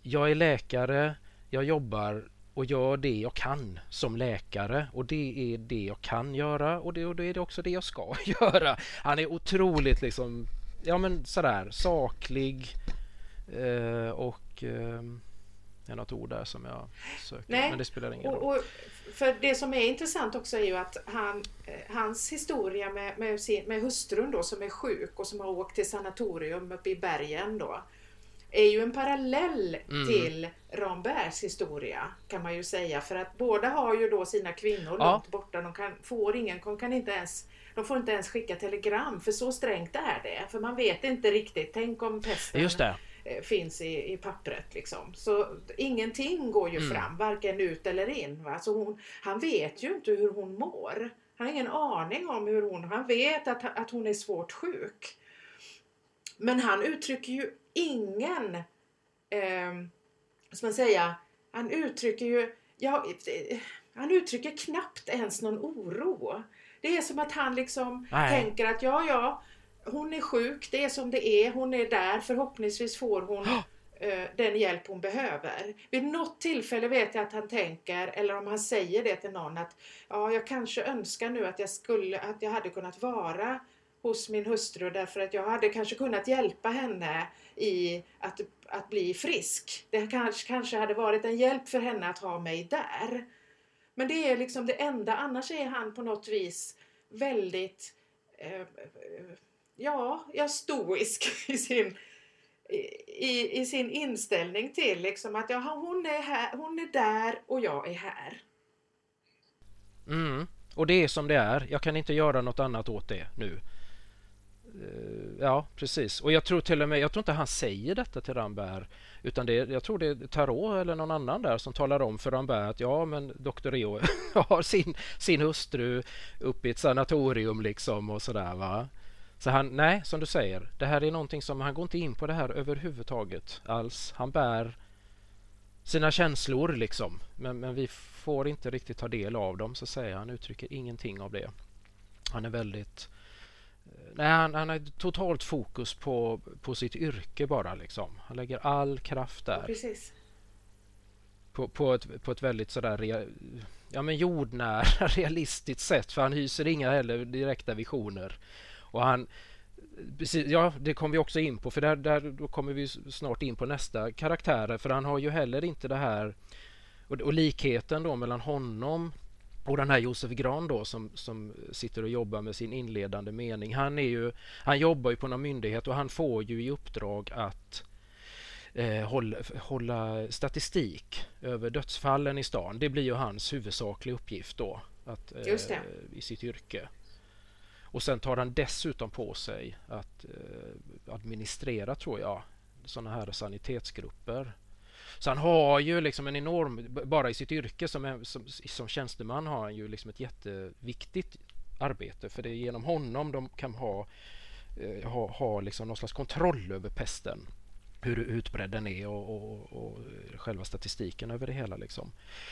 Speaker 2: jag är läkare, jag jobbar och gör det jag kan som läkare och det är det jag kan göra och det, och det är också det jag ska <laughs> göra. Han är otroligt liksom, ja men sådär saklig eh, och eh, det är något ord där som jag söker, Nej. men det spelar ingen roll. Och,
Speaker 1: för det som är intressant också är ju att han, eh, hans historia med, med, sin, med hustrun då som är sjuk och som har åkt till sanatorium uppe i bergen då är ju en parallell mm. till Rambergs historia kan man ju säga för att båda har ju då sina kvinnor ja. långt borta. De kan, får ingen, de kan inte ens de får inte ens skicka telegram för så strängt är det. För man vet inte riktigt. Tänk om pesten
Speaker 2: Just det.
Speaker 1: Eh, finns i, i pappret. Liksom. Så ingenting går ju mm. fram, varken ut eller in. Va? Så hon, han vet ju inte hur hon mår. Han har ingen aning om hur hon... Han vet att, att hon är svårt sjuk. Men han uttrycker ju ingen... Eh, ska man säga? Han uttrycker ju... Ja, han uttrycker knappt ens någon oro. Det är som att han liksom Nej. tänker att ja, ja, hon är sjuk, det är som det är, hon är där, förhoppningsvis får hon eh, den hjälp hon behöver. Vid något tillfälle vet jag att han tänker, eller om han säger det till någon, att ja, jag kanske önskar nu att jag, skulle, att jag hade kunnat vara hos min hustru därför att jag hade kanske kunnat hjälpa henne i att, att bli frisk. Det kanske, kanske hade varit en hjälp för henne att ha mig där. Men det är liksom det enda, annars är han på något vis väldigt eh, ja, ja, stoisk <laughs> i sin, i, i sin inställning till liksom att ja, hon, är här, hon är där och jag är här.
Speaker 2: Mm. Och det är som det är. Jag kan inte göra något annat åt det nu. Eh, ja, precis. Och jag tror till och med, jag tror inte han säger detta till Rambert utan det, jag tror det är Tarot eller någon annan där som talar om för Rambert att ja men Dr. Rio <laughs> har sin, sin hustru uppe i ett sanatorium liksom och sådär va. Så han, nej som du säger, det här är någonting som, han går inte in på det här överhuvudtaget alls. Han bär sina känslor liksom men, men vi får inte riktigt ta del av dem så att säga. Han uttrycker ingenting av det. Han är väldigt Nej, han, han har totalt fokus på, på sitt yrke bara liksom. Han lägger all kraft där.
Speaker 1: Precis.
Speaker 2: På, på, ett, på ett väldigt sådär rea, ja, men jordnära, <laughs> realistiskt sätt för han hyser inga heller direkta visioner. Och han, ja, det kommer vi också in på för där, där då kommer vi snart in på nästa karaktär för han har ju heller inte det här och, och likheten då mellan honom och den här Josef Gran då som, som sitter och jobbar med sin inledande mening. Han, är ju, han jobbar ju på någon myndighet och han får ju i uppdrag att eh, hålla, hålla, statistik över dödsfallen i stan. Det blir ju hans huvudsakliga uppgift då att, eh, i sitt yrke. Och sen tar han dessutom på sig att eh, administrera, tror jag, sådana här sanitetsgrupper. Så han har ju liksom en enorm, bara i sitt yrke som, som, som tjänsteman har han ju liksom ett jätteviktigt arbete. För det är genom honom de kan ha, eh, ha, ha liksom någon slags kontroll över pesten hur utbredd den är och, och, och, själva statistiken över det hela. Liksom.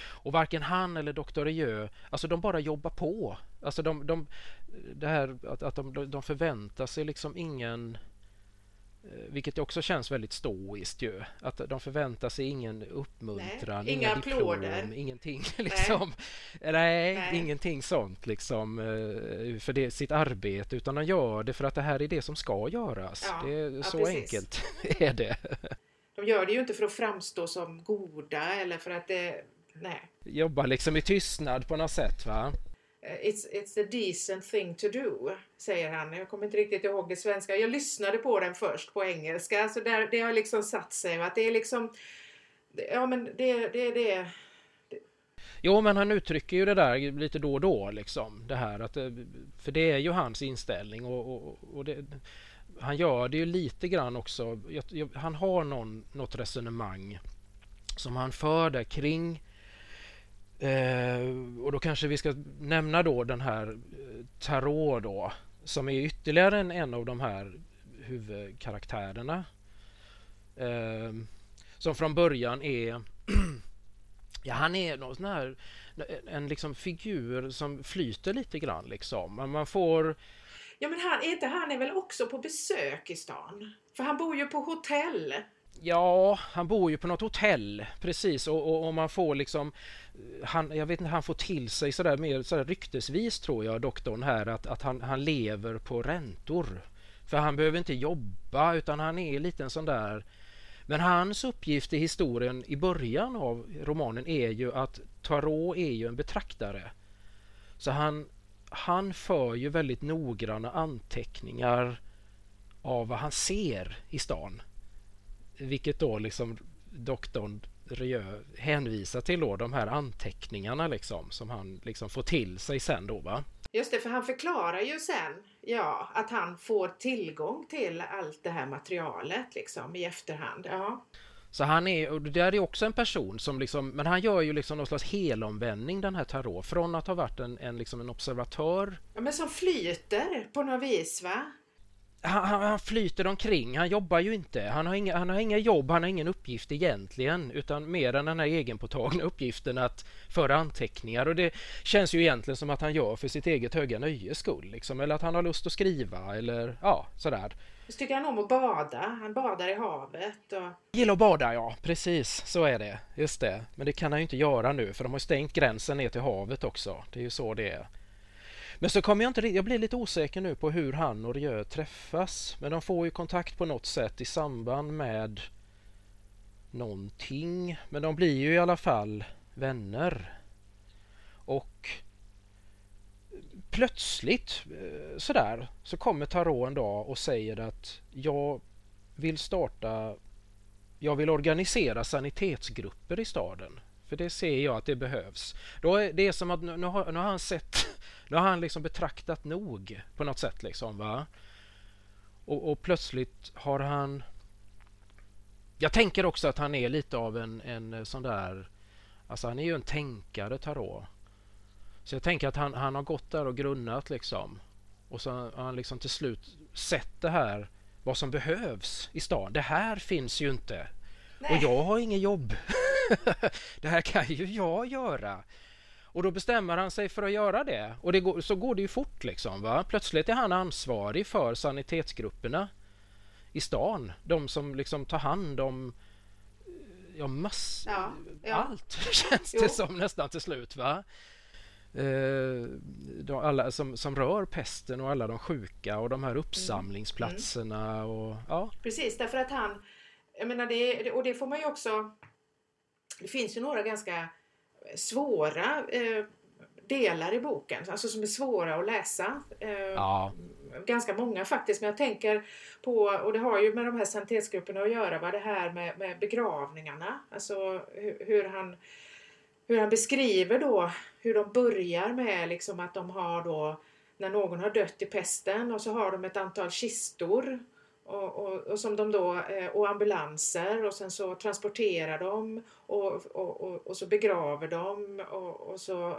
Speaker 2: Och varken han eller Dr. Ejö, alltså de bara jobbar på. Alltså de, de, det här att, att de, de förväntar sig liksom ingen Eh, vilket också känns väldigt stoiskt ju. Att de förväntar sig ingen uppmuntran,
Speaker 1: Nej, inga, inga applåder.
Speaker 2: ingenting <laughs> liksom. Nej. Nej, Nej, ingenting sånt liksom eh, för det, sitt arbete utan de gör det för att det här är det som ska göras. Ja, det är, så precis. enkelt <laughs> är det.
Speaker 1: De gör det ju inte för att framstå som goda eller för att det... Nej.
Speaker 2: Jobbar liksom i tystnad på något sätt va?
Speaker 1: Eh, it's, it's a decent thing to do, säger han. Jag kommer inte riktigt ihåg det svenska. Jag lyssnade på den först på engelska, så där, det har liksom satt sig. Att det är liksom... Ja, men det är det, det,
Speaker 2: det. Jo, men han uttrycker ju det där lite då och då, liksom. Det här att... Eh, för det är ju hans inställning och, och, och det, han gör det ju lite grann också. Han har någon, något resonemang som han för där kring Eh, och då kanske vi ska nämna då den här eh, Tarot då som är ytterligare en, en av de här huvudkaraktärerna. Eh, som från början är <clears throat> Ja, han är någon sån här, en liksom figur som flyter lite grann liksom. Man får...
Speaker 1: Ja men han, inte han är väl också på besök i stan? För han bor ju på hotell.
Speaker 2: Ja, han bor ju på något hotell precis och, och, och man får liksom eh, han, jag vet inte, han får till sig sådär mer sådär ryktesvis tror jag doktorn här att, att han, han lever på räntor. För han behöver inte jobba utan han är lite en sån där men hans uppgift i historien i början av romanen är ju att Tarot är ju en betraktare. Så han, han för ju väldigt noggranna anteckningar av vad han ser i stan. Vilket då liksom doktorn Rieu hänvisar till då de här anteckningarna liksom som han liksom får till sig sen då va?
Speaker 1: Just det, för han förklarar ju sen ja, att han får tillgång till allt det här materialet liksom i efterhand. Ja.
Speaker 2: Så han är, och det är också en person som liksom, men han gör ju liksom någon slags helomvändning den här Tarot från att ha varit en, en, liksom en observatör.
Speaker 1: Ja men som flyter på något vis va?
Speaker 2: Han, han, flyter omkring, han jobbar ju inte. Han har, inga, han har inga jobb, han har ingen uppgift egentligen utan mer än den här egenpåtagna uppgiften att föra anteckningar och det känns ju egentligen som att han gör för sitt eget höga nöjes skull liksom. eller att han har lust att skriva eller ja, sådär.
Speaker 1: Så tycker han om att bada. Han badar i havet. Och...
Speaker 2: Gillar att bada, ja. Precis, så är det. Just det. Men det kan han ju inte göra nu för de har stängt gränsen ner till havet också. Det är ju så det är. Men så kommer jag inte Jag blir lite osäker nu på hur han och Rieu träffas. Men de får ju kontakt på något sätt i samband med någonting. Men de blir ju i alla fall vänner. Och plötsligt eh, sådär så kommer Tarot en dag och säger att jag vill starta jag vill organisera sanitetsgrupper i staden. För det ser jag att det behövs. Då är det som att nu har, nu har han sett <laughs> nu har han liksom betraktat nog på något sätt liksom va. Och, och, plötsligt har han Jag tänker också att han är lite av en, en sån där Alltså han är ju en tänkare Tarot. Så jag tänker att han, han har gått där och grunnat liksom. Och så har han liksom till slut sett det här, vad som behövs i stan. Det här finns ju inte. Nej. Och jag har inget jobb. <laughs> <laughs> det här kan ju jag göra. Och då bestämmer han sig för att göra det. Och det går, så går det ju fort liksom. Va? Plötsligt är han ansvarig för sanitetsgrupperna i stan. De som liksom tar hand om ja, mass... Ja, ja. allt <laughs> känns det som nästan till slut. va? Eh, de, alla som, som rör pesten och alla de sjuka och de här uppsamlingsplatserna. Mm. Och, ja.
Speaker 1: Precis, därför att han... Jag menar det, och det får man ju också... Det finns ju några ganska svåra eh, delar i boken, alltså som är svåra att läsa. Eh, ja. Ganska många faktiskt, men jag tänker på, och det har ju med de här sanitetsgrupperna att göra, va? det här med, med begravningarna. Alltså hur, hur han hur han beskriver då hur de börjar med liksom att de har då när någon har dött i pesten och så har de ett antal kistor och, och, och som de då, eh, och ambulanser och sen så transporterar de och, och, och så begraver de och, och så,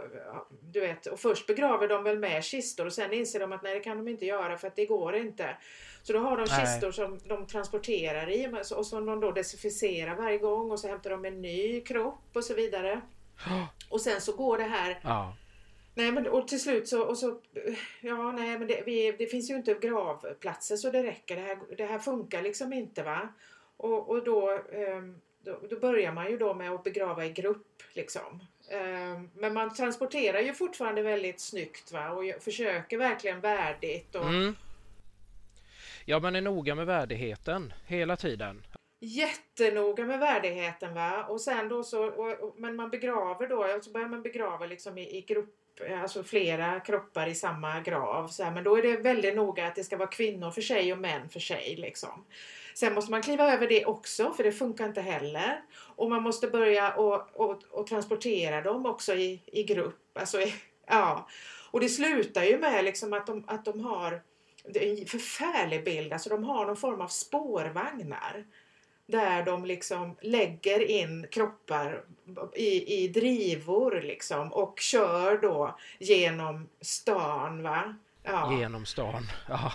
Speaker 1: du vet, och först begraver de väl med kistor och sen inser de att nej det kan de inte göra för att det går inte. Så då har de nej. kistor som de transporterar i och som de då desinficerar varje gång och så hämtar de en ny kropp och så vidare. <gasps> Och sen så går det här ja. Nej men och till slut så, och så ja nej men det, vi, det finns ju inte gravplatser så det räcker. Det här, det här funkar liksom inte va. Och, och då, um, då, då, börjar man ju då med att begrava i grupp liksom. Um, men man transporterar ju fortfarande väldigt snyggt va och försöker verkligen värdigt. Och... Mm.
Speaker 2: Ja man är noga med värdigheten hela tiden
Speaker 1: jättenoga med värdigheten va och sen då så, och, och, men man begraver då, så börjar man begrava liksom i, i grupp, Eh, alltså flera kroppar i samma grav. Så här, men då är det väldigt noga att det ska vara kvinnor för sig och män för sig. Liksom. Sen måste man kliva över det också för det funkar inte heller. Och man måste börja och, och, och transportera dem också i, i grupp. Alltså, ja. Och det slutar ju med liksom att, de, att de har det är en förfärlig bild, alltså de har någon form av spårvagnar där de liksom lägger in kroppar i, i drivor liksom och kör då genom stan. Va?
Speaker 2: Ja. Genom stan, ja.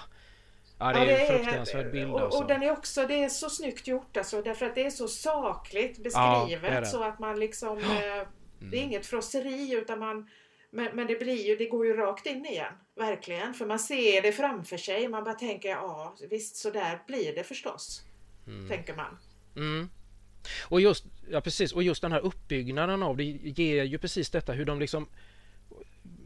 Speaker 2: Ja, det är, ja, det en fruktansvärd bild.
Speaker 1: Och, alltså. och den är också, det är så snyggt gjort alltså, därför att det är så sakligt beskrivet ja, det det. så att man liksom, eh, mm. det är inget frosseri utan man men, men det blir ju, det går ju rakt in igen. Verkligen. För man ser det framför sig. Man bara tänker, ja visst så där blir det förstås. Mm. Tänker man. Mm.
Speaker 2: Och just, ja precis, och just den här uppbyggnaden av det ger ju precis detta hur de liksom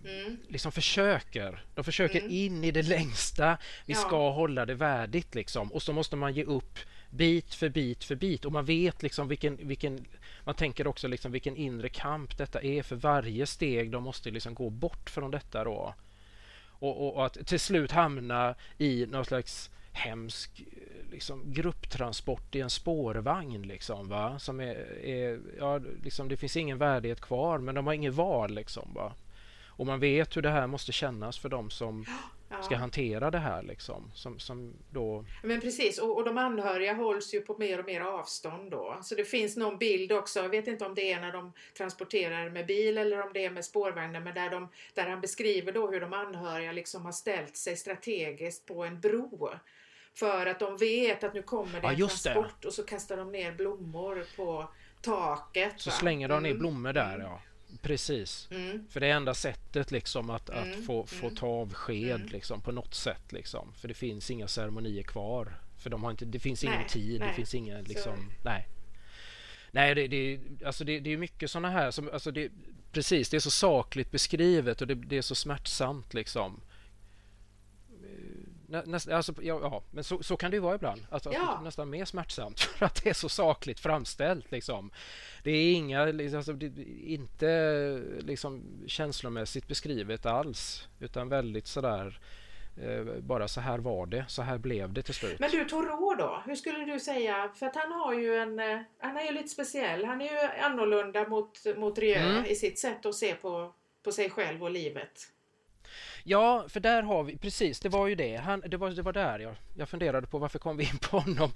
Speaker 2: Mm. liksom försöker. De försöker mm. in i det längsta. Vi ja. ska hålla det värdigt liksom. Och så måste man ge upp bit för bit för bit. Och man vet liksom vilken, vilken man tänker också liksom vilken inre kamp detta är för varje steg de måste liksom gå bort från detta då. Och, och, och att till slut hamna i någon slags hemsk liksom, grupptransport i en spårvagn. Liksom, va? Som är, är, ja, liksom, det finns ingen värdighet kvar men de har inget val. Liksom, va? Och man vet hur det här måste kännas för dem som <gasps> ja. ska hantera det här. Liksom, som, som då...
Speaker 1: Men precis, och, och de anhöriga hålls ju på mer och mer avstånd då. Så det finns någon bild också, jag vet inte om det är när de transporterar med bil eller om det är med spårvagnar, men där, de, där han beskriver då hur de anhöriga liksom har ställt sig strategiskt på en bro för att de vet att nu kommer det ja, en transport det. och så kastar de ner blommor på taket.
Speaker 2: Så va? slänger de ner mm. blommor där ja. Precis. Mm. För det är enda sättet liksom att, mm. att få, få mm. ta avsked mm. liksom, på något sätt. Liksom. För det finns inga ceremonier kvar. För de har inte, det finns ingen nej, tid, nej. det finns ingen liksom, nej. Nej, det, det, alltså det, det är mycket sådana här som, alltså det, precis, det är så sakligt beskrivet och det, det är så smärtsamt liksom. Näst, alltså, ja, ja, men så, så, kan det ju vara ibland. Alltså, ja. Nästan mer smärtsamt <laughs> för att det är så sakligt framställt. Liksom. Det är inga, liksom, alltså, det, inte liksom, känslomässigt beskrivet alls. Utan väldigt sådär eh, bara så här var det, så här blev det till slut.
Speaker 1: Men du Torå då, hur skulle du säga? För att han har ju en, eh, han är ju lite speciell. Han är ju annorlunda mot, mot Rieu mm. i sitt sätt att se på, på sig själv och livet.
Speaker 2: Ja, för där har vi, precis, det var ju det. Han, det, var, det var där jag, jag funderade på varför kom vi in på honom.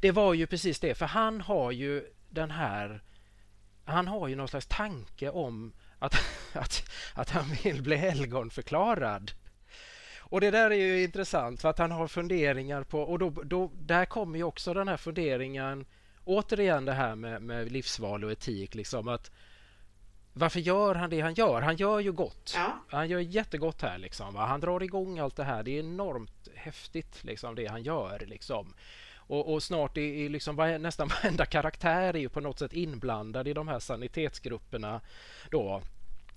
Speaker 2: Det var ju precis det, för han har ju den här, han har ju någon slags tanke om att, <laughs> att, att han vill bli helgonförklarad. Och det där är ju intressant för att han har funderingar på, och då, då, där kommer ju också den här funderingen, återigen det här med, med livsval och etik, liksom att varför gör han det han gör? Han gör ju gott. Ja. Han gör jättegott här. Liksom, va? Han drar igång allt det här. Det är enormt häftigt liksom, det han gör. Liksom. Och, och snart är, är liksom, nästan <laughs> varenda karaktär är ju på något sätt inblandad i de här sanitetsgrupperna. Då.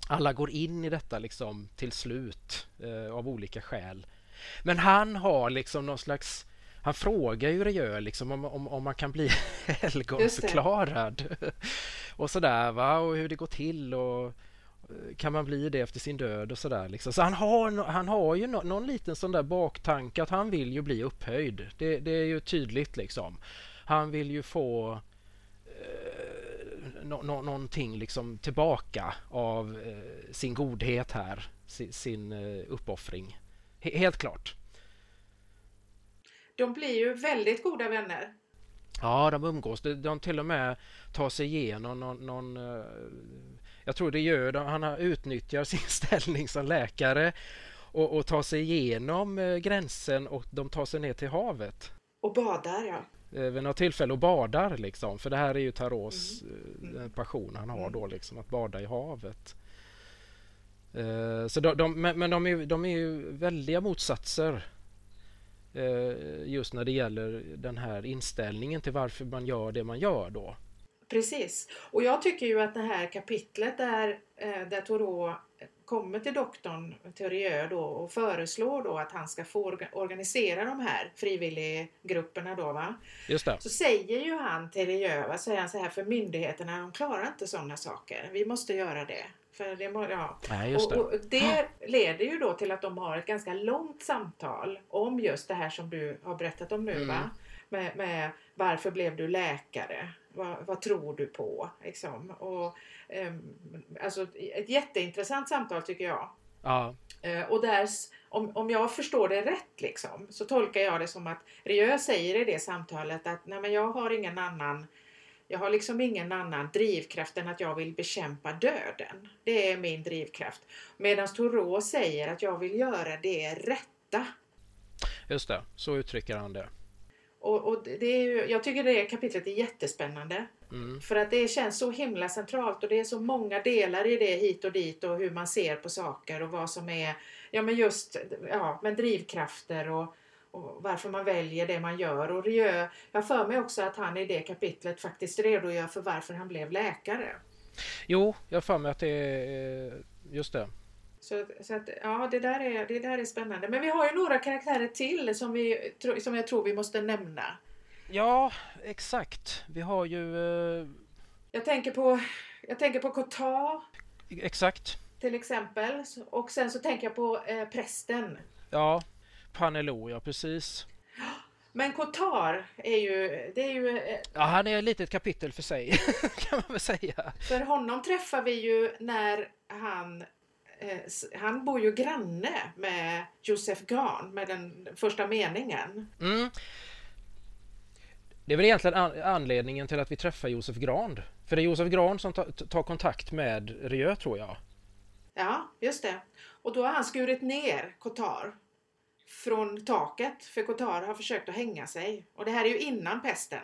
Speaker 2: Alla går in i detta liksom, till slut eh, av olika skäl. Men han har liksom någon slags han frågar ju Rieu liksom om, om, om man kan bli <laughs> helgonförklarad. <laughs> och sådär va, och hur det går till och eh, kan man bli det efter sin död och sådär. Liksom. Så han har, han har ju no, någon liten sån där baktanke att han vill ju bli upphöjd. Det, det är ju tydligt liksom. Han vill ju få eh, no, no, någonting liksom tillbaka av eh, sin godhet här, sin, sin eh, uppoffring. H helt klart
Speaker 1: de blir ju väldigt goda vänner.
Speaker 2: Ja, de umgås. De, de till och med tar sig igenom någon... någon uh, jag tror det gör de. Han utnyttjar sin <laughs> ställning som läkare och, och tar sig igenom uh, gränsen och de tar sig ner till havet.
Speaker 1: Och badar, ja.
Speaker 2: Uh, vid något tillfälle och badar liksom. För det här är ju Taros mm. mm. passion han har då liksom att bada i havet. så de, de, men, de, är, de är ju väldiga motsatser Eh, just när det gäller den här inställningen till varför man gör det man gör då.
Speaker 1: Precis. Och jag tycker ju att det här kapitlet där, eh, där Thoreau kommer till doktorn Theurieux då och föreslår då att han ska få organisera de här frivilliggrupperna då va.
Speaker 2: Just det.
Speaker 1: Så säger ju han Theurieux, säger han så här för myndigheterna, de klarar inte sådana saker. Vi måste göra det. För det, ja.
Speaker 2: Nej, det.
Speaker 1: Och, och, det leder ju då till att de har ett ganska långt samtal om just det här som du har berättat om nu. Mm. Va? Med, med, varför blev du läkare? Vad, vad tror du på? Liksom. Och, um, alltså, ett jätteintressant samtal tycker jag.
Speaker 2: Ja.
Speaker 1: Uh, och där, om, om jag förstår det rätt liksom, så tolkar jag det som att Rieu säger i det samtalet att Nej, men jag har ingen annan jag har liksom ingen annan drivkraft än att jag vill bekämpa döden. Det är min drivkraft. Medan Thoreau säger att jag vill göra det rätta.
Speaker 2: Just det, så uttrycker han det.
Speaker 1: Och, och det är ju, jag tycker det kapitlet är jättespännande. Mm. För att det känns så himla centralt och det är så många delar i det hit och dit och hur man ser på saker och vad som är ja men just ja, men drivkrafter och och varför man väljer det man gör. Och Rieu, jag för mig också att han i det kapitlet faktiskt redogör för varför han blev läkare.
Speaker 2: Jo, jag för mig att det är just det.
Speaker 1: Så, så att, ja, det där, är, det där är spännande. Men vi har ju några karaktärer till som, vi, som jag tror vi måste nämna.
Speaker 2: Ja, exakt. Vi har ju... Uh...
Speaker 1: Jag tänker på, jag tänker på Cotard.
Speaker 2: Exakt.
Speaker 1: Till exempel. Och sen så tänker jag på eh, prästen.
Speaker 2: Ja, Panelo, ja precis.
Speaker 1: Men Kotar är ju... Det är ju eh,
Speaker 2: ja, han är ett litet kapitel för sig, <laughs> kan man väl säga.
Speaker 1: För honom träffar vi ju när han... Eh, han bor ju granne med Josef Gahn, med den första meningen.
Speaker 2: Mm. Det är väl egentligen anledningen till att vi träffar Josef Gran. För det är Josef Gran som tar kontakt med Rieu, tror jag.
Speaker 1: Ja, just det. Och då har han skurit ner Kotar från taket för Kotar har försökt att hänga sig. Och det här är ju innan pesten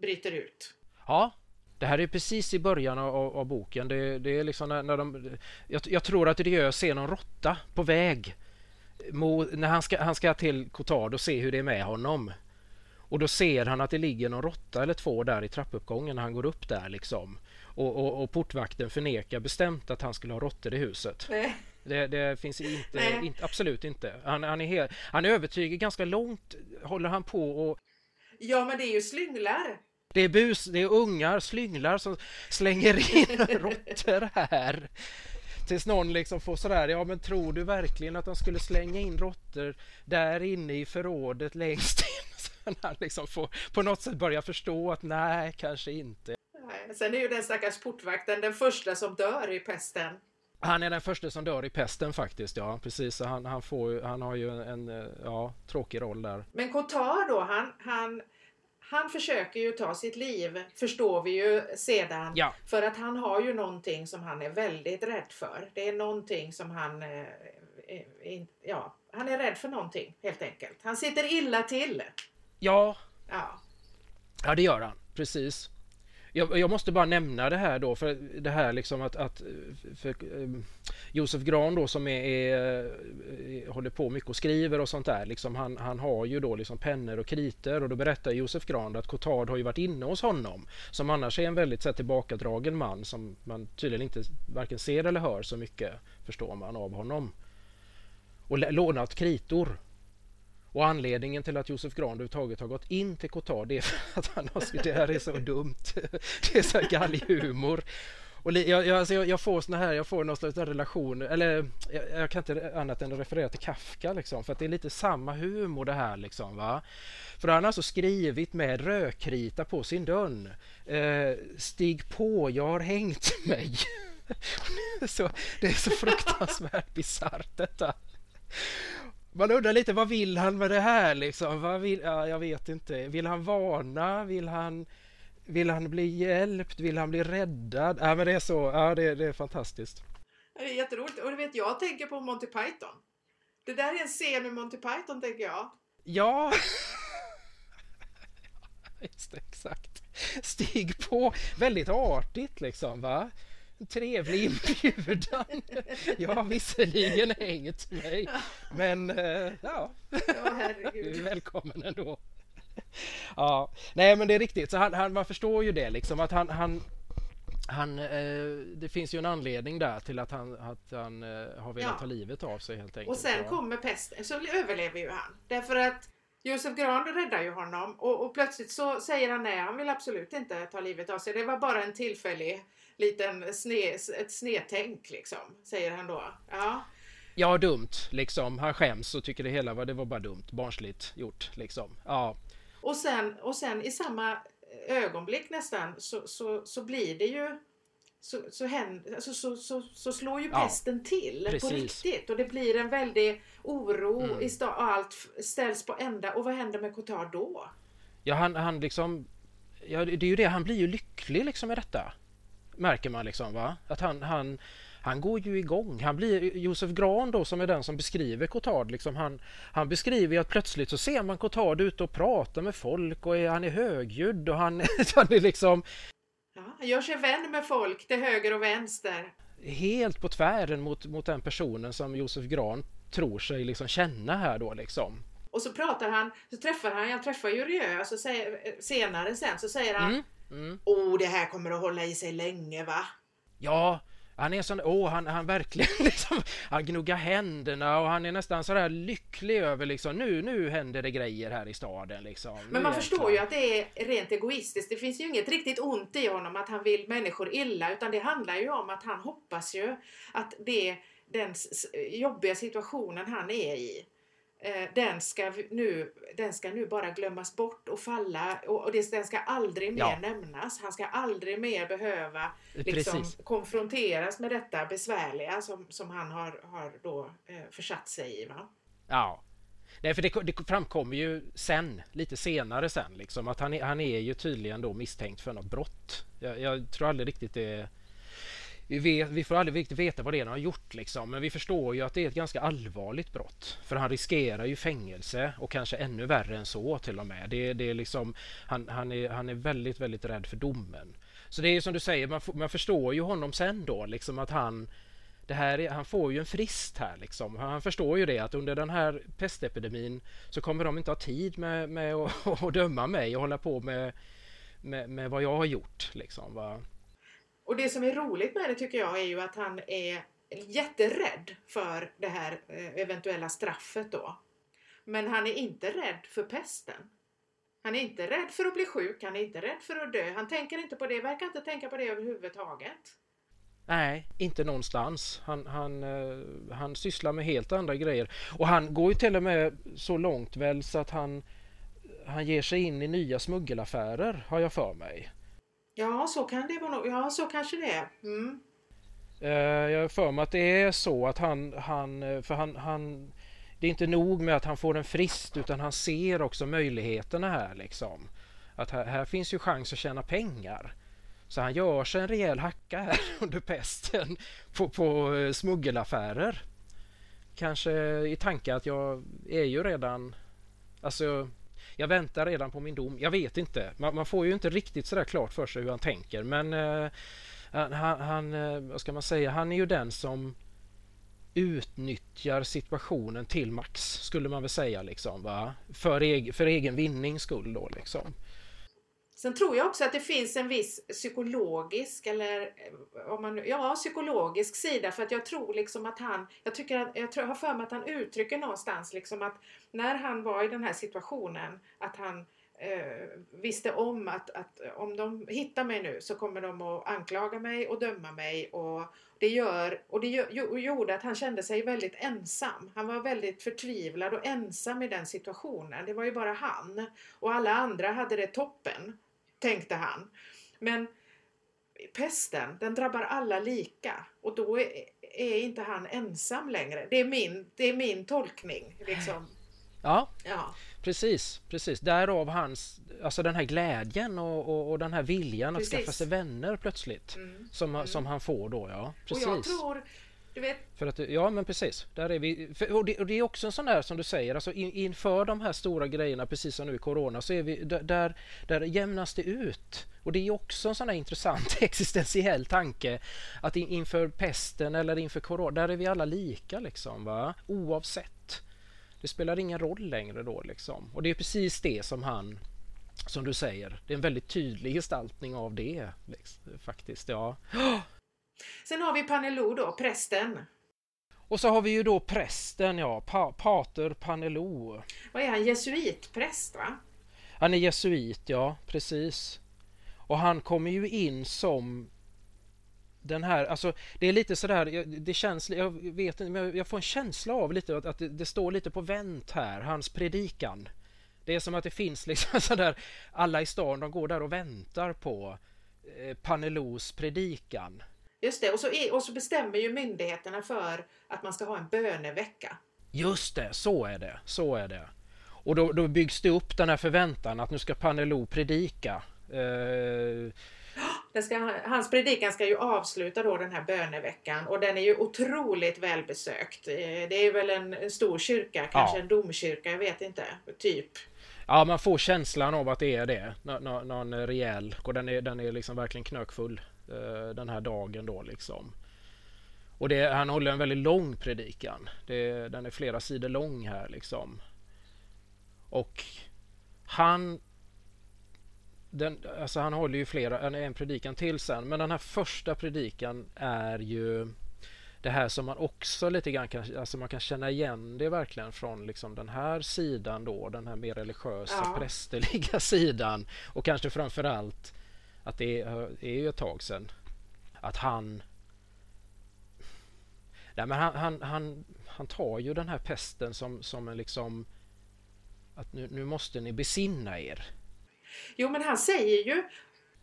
Speaker 1: bryter ut.
Speaker 2: Ja, Det här är precis i början av, av boken. Det, det, är liksom när, när de, jag, jag tror att Rieu ser någon råtta på väg. Mo, när han ska, han ska till Cotard och se hur det är med honom. Och då ser han att det ligger någon råtta eller två där i trappuppgången när han går upp där liksom. Och, och, och portvakten förnekar bestämt att han skulle ha råttor i huset. Det, det finns inte, inte, absolut inte. Han, han, är helt, han övertygar ganska långt, håller han på och...
Speaker 1: Ja, men det är ju slynglar.
Speaker 2: Det är bus, det är ungar, slynglar som slänger in <laughs> råttor här. Tills någon liksom får sådär, ja men tror du verkligen att de skulle slänga in råttor där inne i förrådet längst in? <laughs> Så han liksom får på något sätt börja förstå att nej, kanske inte.
Speaker 1: Nej. Sen är ju den stackars portvakten den första som dör i pesten.
Speaker 2: Han är den första som dör i pesten faktiskt, ja precis. Han, han, får, han har ju en, en ja, tråkig roll där.
Speaker 1: Men Cotard då, han, han, han försöker ju ta sitt liv, förstår vi ju sedan.
Speaker 2: Ja.
Speaker 1: För att han har ju någonting som han är väldigt rädd för. Det är någonting som han... Eh, eh, ja, han är rädd för någonting helt enkelt. Han sitter illa till.
Speaker 2: Ja,
Speaker 1: Ja.
Speaker 2: ja det gör han. Precis. Jag, jag, måste bara nämna det här då, för det här liksom att, att för, eh, Josef Gran då som är, är, eh, håller på mycket och skriver och sånt där, liksom han, han har ju då liksom pennor och kriter och då berättar Josef Gran att Cotard har ju varit inne hos honom, som annars är en väldigt så här, tillbakadragen man som man tydligen inte varken ser eller hör så mycket, förstår man, av honom. Och lånat kritor och anledningen till att Josef Gran överhuvudtaget har gått in till Cotard det är för <laughs> att han har det här är så dumt. <laughs> Det är så galghumor. Och jag, jag, alltså jag, jag får såna här, jag får någon slags relation, eller jag, jag, kan inte annat än referera till Kafka liksom, för att det är lite samma humor det här liksom va. För han har alltså skrivit med rödkrita på sin dörr. Eh, stig på, jag har hängt mig. <laughs> så, det är så fruktansvärt bisarrt detta. Man undrar lite vad vill han med det här liksom? Vad vill, ja, jag vet inte. Vill han varna? Vill han, vill han bli hjälpt? Vill han bli räddad? Ja, men det är så. Ja, det, det är fantastiskt.
Speaker 1: Det är jätteroligt. Och du vet, jag tänker på Monty Python. Det där är en scen ur Monty Python, tänker jag. <laughs>
Speaker 2: Ja. Just det, exakt. Stig på. Väldigt artigt liksom, va? Trevlig inbjudan. <laughs> Jag har visserligen hängt mig, men ja,
Speaker 1: Ja,
Speaker 2: du är välkommen ändå. Ja, nej men det är riktigt, så han, han, man förstår ju det liksom att han, han han, eh, det finns ju en anledning där till att han, att han eh, har velat
Speaker 1: Ja.
Speaker 2: ta livet av sig helt enkelt.
Speaker 1: Och sen
Speaker 2: ja.
Speaker 1: kommer pesten, så överlever ju han. Därför att Josef Gran räddar ju honom och, och plötsligt så säger han nej, han vill absolut inte ta livet av sig. Det var bara en tillfällig liten sne, ett snedtänk liksom, säger han då. Ja,
Speaker 2: Ja, dumt liksom. Han skäms och tycker det hela var, det var bara dumt, barnsligt gjort liksom. Ja,
Speaker 1: och sen, och sen i samma ögonblick nästan så, så, så blir det ju så, så, händer, alltså, så, så, så slår ju
Speaker 2: Ja,
Speaker 1: pesten till på
Speaker 2: precis.
Speaker 1: riktigt och det blir en väldig oro
Speaker 2: Mm.
Speaker 1: i sta- och allt ställs på ända. Och vad händer med Cotard då?
Speaker 2: ja han, han liksom, ja det är ju det, han blir ju lycklig liksom med detta. Märker man liksom va? Att han, han, han går ju igång. Han blir, Josef Gran då som är den som beskriver Cotard, liksom, han, han beskriver ju att plötsligt så ser man Cotard ute och prata med folk och är, han är högljudd och han, <laughs> han är liksom
Speaker 1: Ja, han gör sig vän med folk till höger och vänster.
Speaker 2: helt på tvären mot, mot den personen som Josef Gran tror sig liksom känna här då liksom.
Speaker 1: Och så pratar han, så träffar han, jag träffar ju Rieu, så säger, senare sen så säger han
Speaker 2: Mm, mm.
Speaker 1: Oh, det här kommer att hålla i sig länge va?
Speaker 2: Ja, han är sån, åh, han, han verkligen <laughs> liksom, han gnuggar händerna och han är nästan sådär lycklig över liksom, nu, nu händer det grejer här i staden liksom.
Speaker 1: Men man förstår ju att det är rent egoistiskt. Det finns ju inget riktigt ont i honom att han vill människor illa utan det handlar ju om att han hoppas ju att det, den jobbiga situationen han är i den ska, nu, den ska nu bara glömmas bort och falla och, och det, den ska aldrig mer
Speaker 2: Ja.
Speaker 1: nämnas. Han ska aldrig mer behöva liksom,
Speaker 2: Precis.
Speaker 1: konfronteras med detta besvärliga som, som han har, har då eh, försatt sig i. Va?
Speaker 2: Ja. Nej, för det, det framkommer ju sen, lite senare sen, liksom, att han är, han är ju tydligen då misstänkt för något brott. Jag, jag tror aldrig riktigt det... Vi, vet, vi får aldrig riktigt veta vad det är han har gjort liksom, men vi förstår ju att det är ett ganska allvarligt brott. För han riskerar ju fängelse och kanske ännu värre än så till och med. Det, det är liksom, han, han, är, han är väldigt, väldigt rädd för domen. Så det är ju som du säger, man, man förstår ju honom sen då liksom att han det här är, han får ju en frist här liksom. Han förstår ju det att under den här pestepidemin så kommer de inte ha tid med, med att, <laughs> att döma mig och hålla på med, med, med vad jag har gjort. Liksom, va?
Speaker 1: Och det som är roligt med det tycker jag är ju att han är jätterädd för det här eh, eventuella straffet då. Men han är inte rädd för pesten. Han är inte rädd för att bli sjuk, han är inte rädd för att dö. Han tänker inte på det, verkar inte tänka på det överhuvudtaget.
Speaker 2: Nej, inte någonstans. Han, han, eh, han sysslar med helt andra grejer. Och han går ju till och med så långt väl så att han, han ger sig in i nya smuggelaffärer, har jag för mig.
Speaker 1: Ja, så kan det vara. Ja, så kanske det är. Mm.
Speaker 2: Eh, jag har för mig att det är så att han, han, eh, för han, han det är inte nog med att han får en frist utan han ser också möjligheterna här liksom. Att här, här finns ju chans att tjäna pengar. Så han gör sig en rejäl hacka här <laughs> under pesten på, på eh, smuggelaffärer. Kanske i tanke att jag är ju redan, alltså jag väntar redan på min dom. Jag vet inte. Man, man får ju inte riktigt sådär klart för sig hur han tänker men eh, han, han, eh, vad ska man säga, han är ju den som utnyttjar situationen till max skulle man väl säga liksom va? För, eg för egen vinnings skull då liksom.
Speaker 1: Sen tror jag också att det finns en viss psykologisk eller eh, om man, ja, psykologisk sida för att jag tror liksom att han, jag tycker att, jag tror, har för mig att han uttrycker någonstans liksom att när han var i den här situationen att han eh, visste om att, att om de hittar mig nu så kommer de att anklaga mig och döma mig och det, gör, och det gör, gjorde att han kände sig väldigt ensam. Han var väldigt förtvivlad och ensam i den situationen. Det var ju bara han och alla andra hade det toppen tänkte han. Men pesten, den drabbar alla lika och då är, är inte han ensam längre. Det är min, det är min tolkning. Liksom.
Speaker 2: Ja, ja, precis, precis. Därav hans, alltså den här glädjen och, och, och den här viljan precis. att skaffa sig vänner plötsligt. Mm. Som, mm. som han får då, ja.
Speaker 1: Precis. Och jag tror du vet.
Speaker 2: För att, ja men precis, där är vi. För, och, det, och, det, är också en sån där som du säger, alltså in, inför de här stora grejerna precis som nu i Corona så är vi där, där jämnas det ut. Och det är också en sån här intressant <laughs> existentiell tanke att in, inför pesten eller inför Corona, där är vi alla lika liksom va, oavsett. Det spelar ingen roll längre då liksom. Och det är precis det som han som du säger, det är en väldigt tydlig gestaltning av det liksom, faktiskt. Ja. <gasps>
Speaker 1: Sen har vi Panelo då, prästen.
Speaker 2: Och så har vi ju då prästen, ja, pa Pater Panelo.
Speaker 1: Vad är han? Jesuitpräst, va?
Speaker 2: Han är jesuit, ja, precis. Och han kommer ju in som den här, alltså det är lite sådär, det känns, jag vet inte, men jag får en känsla av lite att, det, det, står lite på vänt här, hans predikan. Det är som att det finns liksom <laughs> sådär, alla i stan de går där och väntar på eh, Panelos predikan.
Speaker 1: Just det, och så, och så bestämmer ju myndigheterna för att man ska ha en bönevecka.
Speaker 2: Just det, så är det, så är det. Och då, då byggs det upp den här förväntan att nu ska Panelo predika. Eh...
Speaker 1: Ska, hans predikan ska ju avsluta då den här böneveckan och den är ju otroligt välbesökt. Eh, det är väl en stor kyrka, kanske ja. en domkyrka, jag vet inte, typ.
Speaker 2: Ja, man får känslan av att det är det. Nå, någon rejäl, och den är, den är liksom verkligen knökfull. Eh, den här dagen då liksom. Och det, han håller en väldigt lång predikan. Det, den är flera sidor lång här liksom. Och han den, alltså han håller ju flera, en predikan till sen, men den här första predikan är ju det här som man också lite grann kan, alltså man kan känna igen det verkligen från liksom den här sidan då, den här mer religiösa ja. prästerliga <laughs> sidan och kanske framförallt att det är, är ju ett tag sedan. Att han... Nej, men han, han, han, han tar ju den här pesten som, som en liksom... Att nu, nu måste ni besinna er.
Speaker 1: Jo, men han säger ju...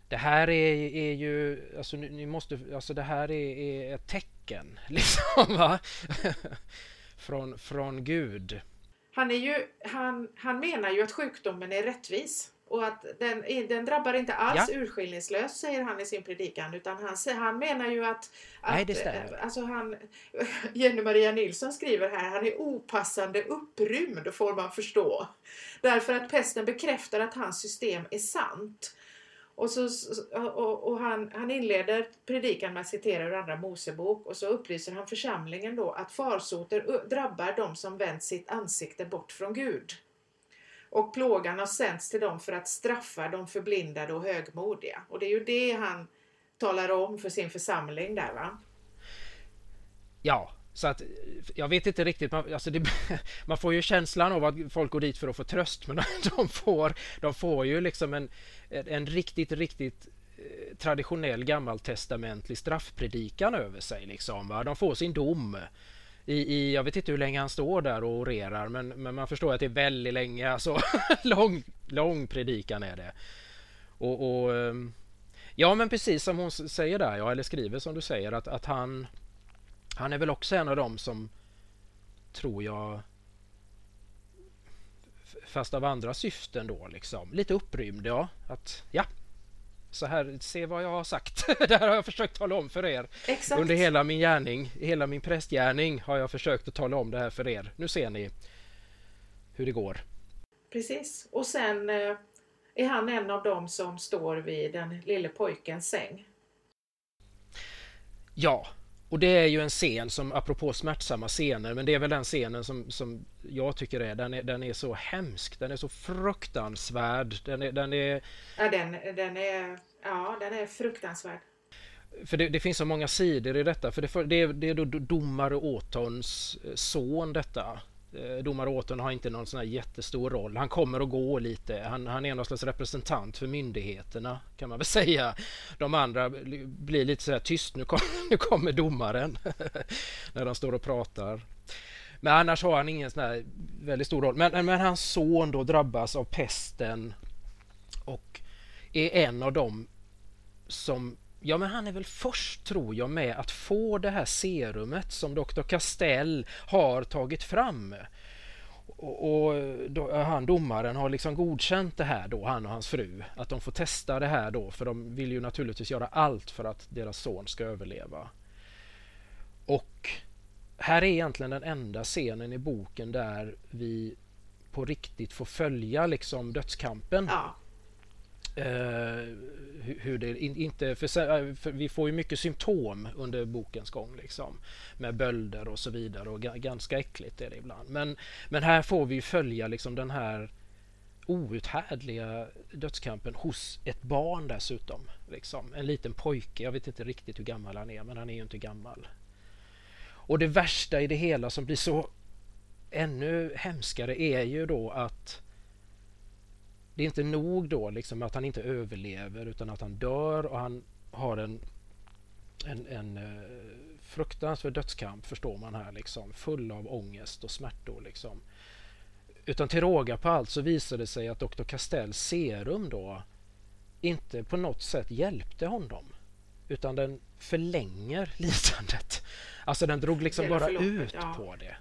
Speaker 2: Det här är, är ju... Alltså, ni måste, alltså det här är, är ett tecken, <laughs> liksom, va? från, från Gud.
Speaker 1: Han, är ju, han, han menar ju att sjukdomen är rättvis. Och att den, den drabbar inte alls ja. urskillningslöst säger han i sin predikan utan han, han menar ju att, att
Speaker 2: Nej, det stämmer.
Speaker 1: Alltså han, <laughs> Jenny Maria Nilsson skriver här, han är opassande upprymd får man förstå. Därför att pesten bekräftar att hans system är sant. Och, så, och, och han, han inleder predikan med att citera ur Andra Mosebok och så upplyser han församlingen då att farsoter drabbar de som vänt sitt ansikte bort från Gud. Och plågan har sänts till dem för att straffa de förblindade och högmodiga. Och det är ju det han talar om för sin församling där va?
Speaker 2: Ja, så att jag vet inte riktigt, man, alltså det, <laughs> man får ju känslan av att folk går dit för att få tröst men <laughs> de får, de får ju liksom en, en riktigt, riktigt eh, traditionell gammaltestamentlig straffpredikan över sig. Liksom, va? De får sin dom. I, i, jag vet inte hur länge han står där och orerar men, men man förstår att det är väldigt länge. Alltså, <laughs> lång, lång predikan är det. Och, och, ehm, Ja men precis som hon säger där, ja, eller skriver som du säger att, att han han är väl också en av dem som tror jag fast av andra syften då liksom. Lite upprymd ja. Att ja, så här, se vad jag har sagt. <laughs> det här har jag försökt tala om för er.
Speaker 1: Exakt.
Speaker 2: Under hela min gärning, hela min prästgärning har jag försökt att tala om det här för er. Nu ser ni hur det går.
Speaker 1: Precis. Och sen eh, är han en av dem som står vid den lille pojkens säng.
Speaker 2: Ja, och det är ju en scen som, apropå smärtsamma scener, men det är väl den scenen som, som jag tycker är den, är, den är så hemsk, den är så fruktansvärd. Den är... Den är
Speaker 1: ja, den, den är, ja, den är fruktansvärd.
Speaker 2: För det, det, finns så många sidor i detta, för det, det, är, det är då domare Åtons son detta. Eh, domare Åton har inte någon sån här jättestor roll. Han kommer och går lite. Han, han är någon slags representant för myndigheterna kan man väl <laughs> säga. De andra blir lite sådär tyst. Nu, kom, <laughs> nu kommer domaren <laughs> när de står och pratar. Men annars har han ingen sån här väldigt stor roll. Men, men hans son då drabbas av pesten och är en av dem som Ja, men han är väl först, tror jag, med att få det här serumet som Dr. Castell har tagit fram. Och, och då, han domaren har liksom godkänt det här då, han och hans fru, att de får testa det här då, för de vill ju naturligtvis göra allt för att deras son ska överleva. Och här är egentligen den enda scenen i boken där vi på riktigt får följa liksom dödskampen.
Speaker 1: Ja.
Speaker 2: Uh, hur det inte för, eh, för, vi får ju mycket symptom under bokens gång liksom med bölder och så vidare och ganska äckligt är det ibland. Men, men här får vi följa liksom den här outhärdliga dödskampen hos ett barn dessutom. Liksom. En liten pojke, jag vet inte riktigt hur gammal han är men han är ju inte gammal. Och det värsta i det hela som blir så ännu hemskare är ju då att det är inte nog då liksom att han inte överlever utan att han dör och han har en, en, en uh, fruktansvärd dödskamp förstår man här liksom full av ångest och smärtor liksom. Utan till råga på allt så visade det sig att Dr. Castells serum då inte på något sätt hjälpte honom utan den förlänger <laughs> lidandet. Alltså den drog liksom bara ut ja. på det.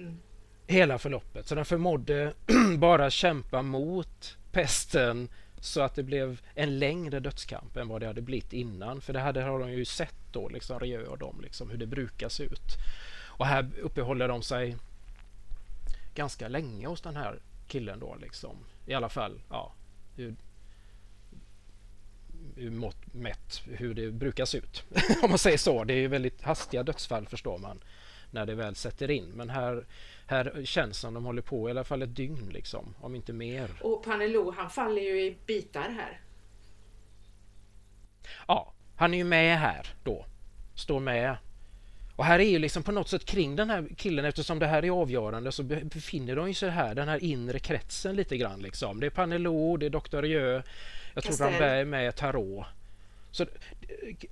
Speaker 2: Mm. Hela förloppet. Så den förmådde <clears throat> bara kämpa mot pesten så att det blev en längre dödskamp än vad det hade blivit innan. För det hade har de ju sett då, liksom Rieu och dem, liksom, hur det brukar se ut. Och här uppehåller de sig ganska länge hos den här killen då liksom. I alla fall, ja, hur, hur mått mätt hur det brukar se ut. <laughs> Om man säger så. Det är väldigt hastiga dödsfall förstår man när det väl sätter in. Men här här känns som de håller på i alla fall ett dygn liksom, om inte mer.
Speaker 1: Och Panelo han faller ju i bitar här.
Speaker 2: Ja, han är ju med här då. Står med. Och här är ju liksom på något sätt kring den här killen eftersom det här är avgörande så befinner de sig här, den här inre kretsen lite grann liksom. Det är Panelo, det är Dr. Jö, jag tror han är med Tarot. Så,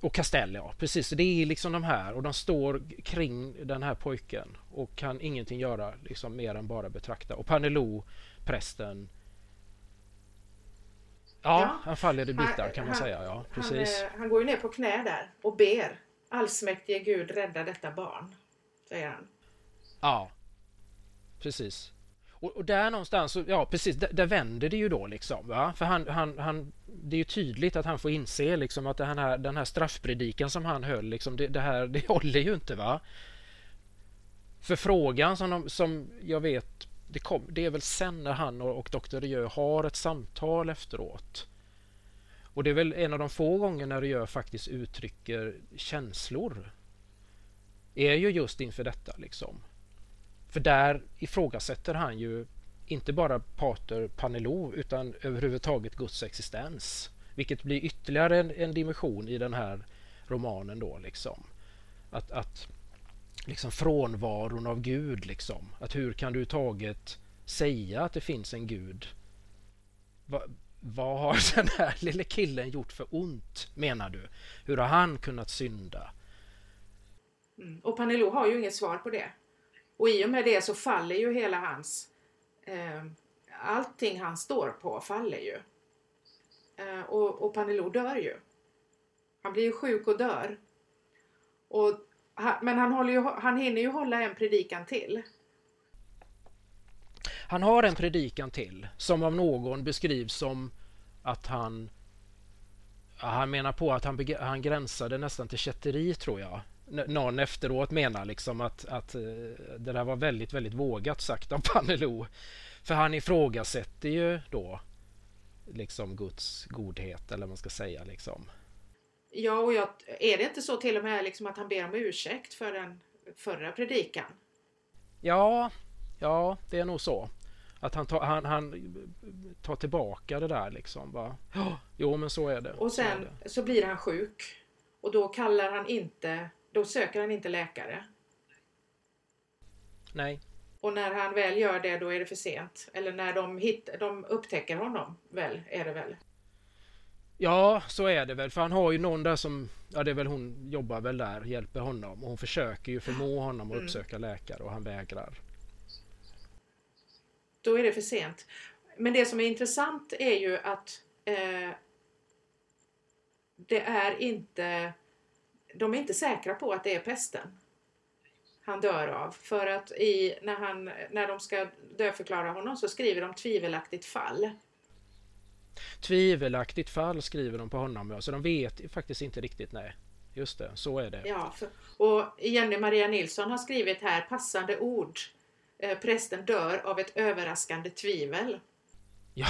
Speaker 2: och Castell, ja precis. Det är liksom de här och de står kring den här pojken och kan ingenting göra liksom mer än bara betrakta. Och Panelo, prästen, Ja, ja, han faller i bitar kan man han, säga. Ja, precis.
Speaker 1: Han, han, går ju ner på knä där och ber. Allsmäktige Gud rädda detta barn, säger han.
Speaker 2: Ja, precis. Och, och, där någonstans, ja precis, där, där, vänder det ju då liksom. Va? För han, han, han, det är ju tydligt att han får inse liksom att den här, den här straffpredikan som han höll, liksom, det, det här det <laughs> håller ju inte. va För frågan som, de, som jag vet, det, kom, det är väl sen när han och, och Dr. Rieu har ett samtal efteråt. Och det är väl en av de få gånger när Rieu faktiskt uttrycker känslor. Är ju just inför detta liksom. För där ifrågasätter han ju inte bara Pater Panelov utan överhuvudtaget Guds existens. Vilket blir ytterligare en, en dimension i den här romanen då liksom. Att, att liksom frånvaron av Gud liksom. Att hur kan du taget säga att det finns en Gud? Va, vad har <laughs> den här lille killen gjort för ont menar du? Hur har han kunnat synda?
Speaker 1: Mm. Och Panelo har ju inget svar på det. Och i och med det så faller ju hela hans... Eh, allting han står på faller ju. Eh, och, och Panelo dör ju. Han blir ju sjuk och dör. Och, men han, håller ju, han hinner ju hålla en predikan till.
Speaker 2: Han har en predikan till som av någon beskrivs som att han han menar på att han, han gränsade nästan till kätteri tror jag. Någon efteråt menar liksom att, att eh, det där var väldigt, väldigt vågat sagt av <laughs> Panelo. För han ifrågasätter ju då liksom Guds godhet eller vad man ska säga liksom.
Speaker 1: Ja, och jag, är det inte så till och med liksom att han ber om ursäkt för den förra predikan?
Speaker 2: Ja, ja, det är nog så. Att han tar, han, han tar tillbaka det där liksom. Va? <gasps> Jo, men så är det.
Speaker 1: Och sen så, så, blir han sjuk. Och då kallar han inte, då söker han inte läkare.
Speaker 2: Nej.
Speaker 1: Och när han väl gör det, då är det för sent. Eller när de, hit, de upptäcker honom, väl, är det väl?
Speaker 2: Ja, så är det väl. För han har ju någon där som, ja det är väl hon jobbar väl där, hjälper honom. Och hon försöker ju förmå honom att mm. uppsöka läkare och han vägrar.
Speaker 1: Då är det för sent. Men det som är intressant är ju att eh, det är inte, de är inte säkra på att det är pesten han dör av. För att i, när, han, när de ska dödförklara honom så skriver de tvivelaktigt fall.
Speaker 2: Tvivelaktigt fall skriver de på honom, ja. Så de vet faktiskt inte riktigt, nej. Just det, så är det.
Speaker 1: Ja, för, och Jenny Maria Nilsson har skrivit här passande ord. Eh, prästen dör av ett överraskande tvivel.
Speaker 2: Ja,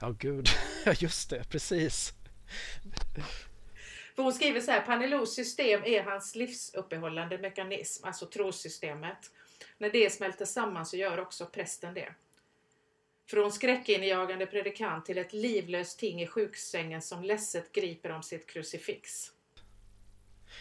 Speaker 2: ja gud, <laughs> just det, precis.
Speaker 1: För hon skriver så här, Panelos system är hans livsuppehållande mekanism, alltså trossystemet. När det smälter samman så gör också prästen det. Från skräckinjagande predikant till ett livlöst ting i sjuksängen som ledset griper om sitt krucifix.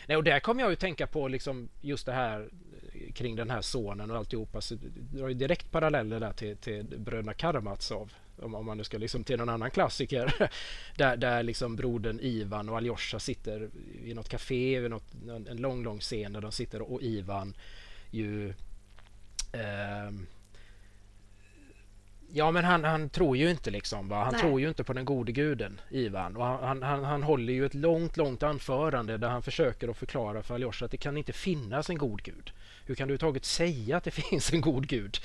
Speaker 2: Nej, och där kommer jag ju tänka på liksom just det här eh, kring den här sonen och alltihopa. Så det drar ju direkt paralleller där till, till bröderna Karamazov. Om, om man nu ska liksom till någon annan klassiker. <laughs> där, där liksom brodern Ivan och Aljosha sitter i något café, i något, en lång, lång scen där de sitter och Ivan ju eh, Ja men han, han tror ju inte liksom va? Han Nej. tror ju inte på den gode guden Ivan och han, han, han håller ju ett långt långt anförande där han försöker att förklara för Aljosha att det kan inte finnas en god gud. Hur kan du överhuvudtaget säga att det <laughs> finns en god gud?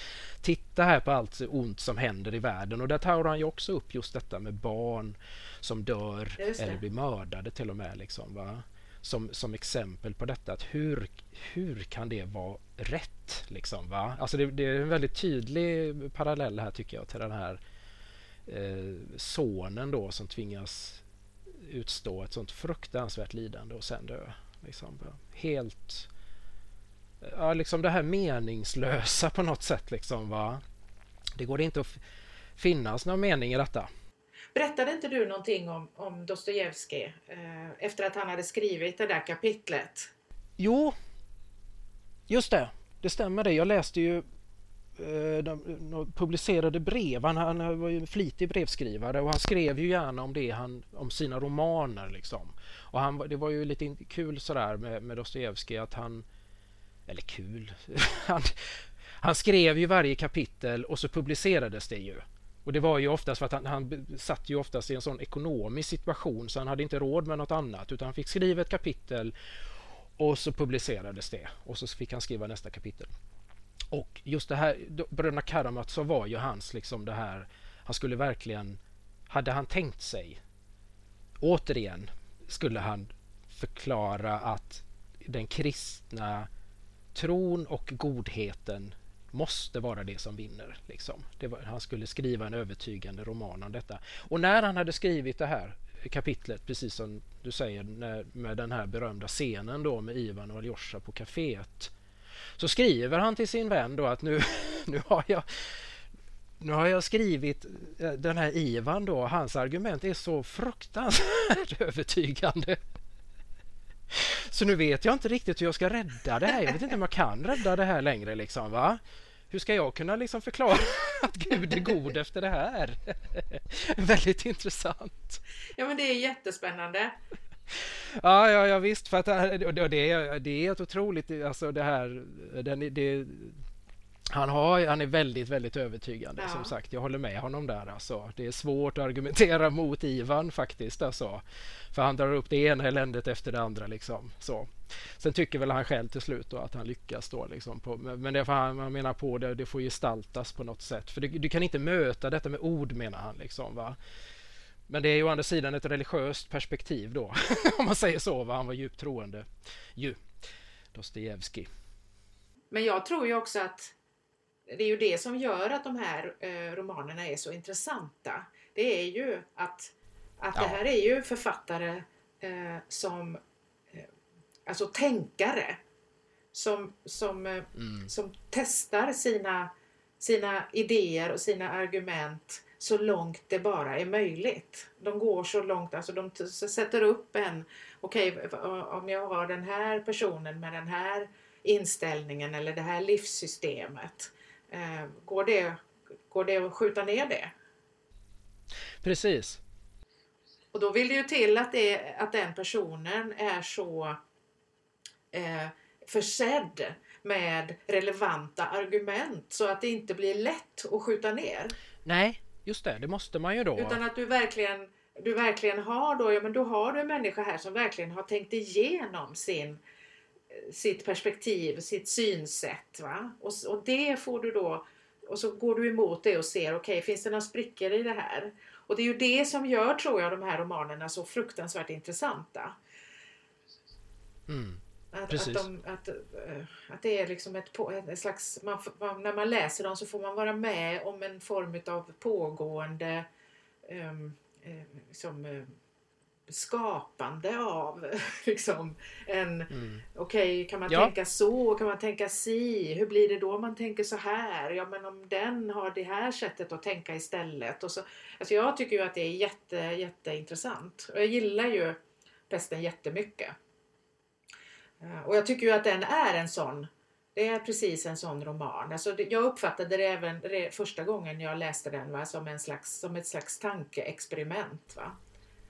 Speaker 2: Titta här på allt ont som händer i världen och där tar han ju också upp just detta med barn som dör eller blir mördade till och med liksom va? Som, som exempel på detta. Att hur, hur kan det vara rätt? Liksom, va? Alltså det, det är en väldigt tydlig parallell här tycker jag till den här eh, sonen då som tvingas utstå ett sånt fruktansvärt lidande och sen dö. Liksom, helt... Ja, liksom det här meningslösa på något sätt. Liksom, va? Det går inte att finnas någon mening i detta.
Speaker 1: Berättade inte du någonting om, om Dostojevskij eh, efter att han hade skrivit det där kapitlet?
Speaker 2: Jo, just det. Det stämmer det. Jag läste ju eh, de, publicerade brev. Han, han var ju en flitig brevskrivare och han skrev ju gärna om det han, om sina romaner liksom. Och han, det var ju lite kul sådär med, med Dostojevskij att han eller kul. <laughs> han, han skrev ju varje kapitel och så publicerades det ju. Och det var ju oftast för att han, han satt ju oftast i en sån ekonomisk situation så han hade inte råd med något annat utan han fick skriva ett kapitel och så publicerades det och så fick han skriva nästa kapitel. Och just det här, Bröderna Karamazov var ju hans liksom det här, han skulle verkligen, hade han tänkt sig, återigen skulle han förklara att den kristna tron och godheten måste vara det som vinner. Liksom. Det var, han skulle skriva en övertygande roman om detta. Och när han hade skrivit det här kapitlet, precis som du säger, när, med den här berömda scenen då med Ivan och Aljosha på kaféet. Så skriver han till sin vän då att nu, <laughs> nu har jag nu har jag skrivit eh, den här Ivan då, hans argument är så fruktansvärt <laughs> övertygande. Så nu vet jag inte riktigt hur jag ska rädda det här. Jag vet inte om jag kan rädda det här längre liksom va. Hur ska jag kunna liksom förklara <laughs> att Gud är god efter det här? <laughs> Väldigt intressant.
Speaker 1: Ja men det är jättespännande.
Speaker 2: Ja, ja, ja visst. För att det, är, det är ett otroligt, alltså det här, den, det, han, har, han är väldigt, väldigt övertygande ja. som sagt. Jag håller med honom där. Alltså. Det är svårt att argumentera <laughs> mot Ivan faktiskt. Alltså. För han drar upp det ena eländet efter det andra. Liksom. Så. Sen tycker väl han själv till slut då att han lyckas. Då, liksom, på, men det han, han menar på det, det får gestaltas på något sätt. För du, du kan inte möta detta med ord menar han. Liksom, va? Men det är ju å andra sidan ett religiöst perspektiv då. <laughs> om man säger så. Va? Han var djupt troende. Ju. Dostojevskij.
Speaker 1: Men jag tror ju också att det är ju det som gör att de här eh, romanerna är så intressanta. Det är ju att, att ja. det här är ju författare eh, som, eh, alltså tänkare, som, som, eh, mm. som testar sina, sina idéer och sina argument så långt det bara är möjligt. De går så långt, alltså de sätter upp en, okej okay, om jag har den här personen med den här inställningen eller det här livssystemet går, det, går det att skjuta ner det?
Speaker 2: Precis.
Speaker 1: Och då vill det ju till att, det, att den personen är så eh, försedd med relevanta argument så att det inte blir lätt att skjuta ner.
Speaker 2: Nej, just det, det måste man ju då.
Speaker 1: Utan att du verkligen, du verkligen har då, ja men då har du en människa här som verkligen har tänkt igenom sin sitt perspektiv, sitt synsätt. Va? Och, och det får du då och så går du emot det och ser, okej, okay, finns det några sprickor i det här? Och det är ju det som gör, tror jag, de här romanerna så fruktansvärt intressanta.
Speaker 2: Mm.
Speaker 1: Att, att, de, att, eh, att, det är liksom ett, ett slags, man, när man läser dem så får man vara med om en form av pågående um, liksom, skapande av <laughs> liksom en, mm. okej okay, kan man ja. tänka så, kan man tänka si, hur blir det då om man tänker så här? Ja men om den har det här sättet att tänka istället. Och så, alltså jag tycker ju att det är jätte, jätteintressant och jag gillar ju Pesten jättemycket. Eh, och jag tycker ju att den är en sån det är precis en sån roman. Alltså jag uppfattade det även första gången jag läste den va, som, en slags, som ett slags tankeexperiment. Va?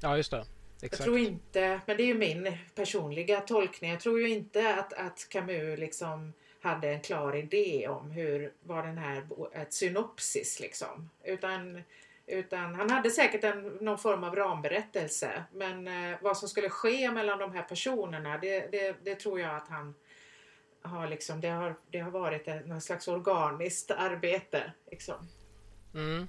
Speaker 2: Ja, just det.
Speaker 1: Exakt. Jag tror inte, men det är ju min personliga tolkning, jag tror ju inte att, att Camus liksom hade en klar idé om hur, var den här, ett synopsis liksom. Utan, utan han hade säkert en, någon form av ramberättelse. Men eh, vad som skulle ske mellan de här personerna, det, det, det tror jag att han har liksom, det har, det har varit en, slags organiskt arbete. Liksom.
Speaker 2: Mm.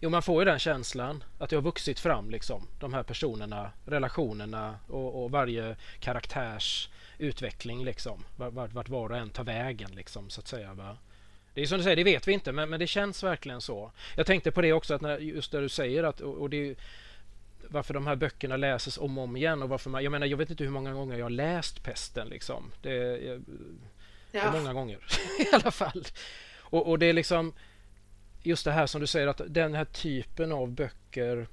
Speaker 2: Jo, man får ju den känslan att det har vuxit fram liksom. De här personerna, relationerna och, och varje karaktärs utveckling liksom. Vart, vart var och en tar vägen liksom så att säga. Va? Det är som du säger, det vet vi inte men, men det känns verkligen så. Jag tänkte på det också att när, just det du säger att och, och det varför de här böckerna läses om och om igen och varför man, jag menar jag vet inte hur många gånger jag har läst Pesten liksom. Det, jag, ja. många gånger <laughs> i alla fall. Och, och det är liksom just det här som du säger att den här typen av böcker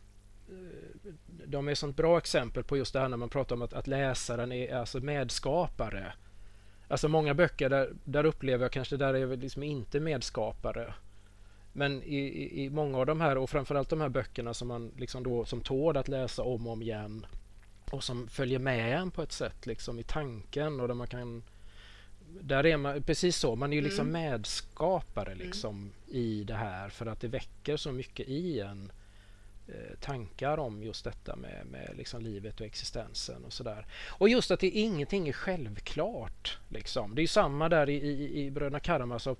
Speaker 2: eh, de är sånt bra exempel på just det här när man pratar om att, att läsaren är alltså medskapare. Alltså många böcker där, där upplever jag kanske där är jag liksom inte medskapare. Men i, i, i, många av de här och framförallt de här böckerna som man liksom då som tål att läsa om och om igen och som följer med en på ett sätt liksom i tanken och där man kan där är man precis så, man är ju liksom mm. medskapare liksom mm. I det här för att det väcker så mycket i en eh, tankar om just detta med, med liksom livet och existensen och sådär. Och just att det ingenting är självklart. Liksom. Det är samma där i, i, i Bröderna Karamazov.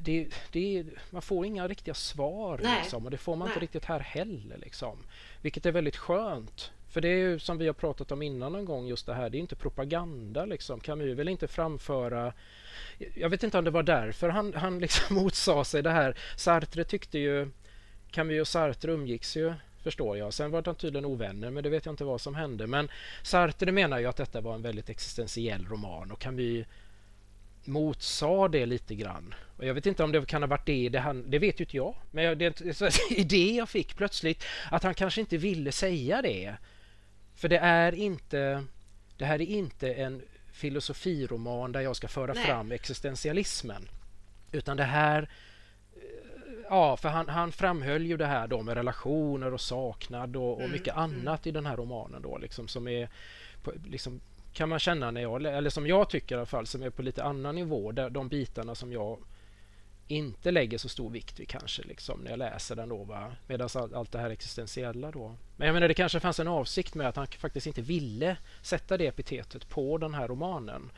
Speaker 2: Det, det, man får inga riktiga svar liksom, och det får man Nej. inte riktigt här heller. Liksom. Vilket är väldigt skönt för det är ju som vi har pratat om innan någon gång just det här, det är inte propaganda liksom. Camus vill inte framföra jag vet inte om det var därför han, han liksom <laughs> motsade sig det här. Sartre tyckte ju Camus och Sartre umgicks ju förstår jag. Sen var de tydligen ovänner, men det vet jag inte vad som hände. Men Sartre menar ju att detta var en väldigt existentiell roman och Camus motsa det lite grann. Och jag vet inte om det kan ha varit det, det, han, det vet ju inte jag. Men <laughs> det är en idé jag fick plötsligt att han kanske inte ville säga det. För det är inte, det här är inte en filosofiroman där jag ska föra Nej. fram existentialismen. Utan det här Ja, för han, han framhöll ju det här då med relationer och saknad och, och mm, mycket mm. annat i den här romanen då liksom som är på, liksom, kan man känna när jag, eller som jag tycker i alla fall, som är på lite annan nivå, där de bitarna som jag inte lägger så stor vikt vid kanske liksom när jag läser den då. Medan allt, allt det här existentiella då. Men jag menar det kanske fanns en avsikt med att han faktiskt inte ville sätta det epitetet på den här romanen.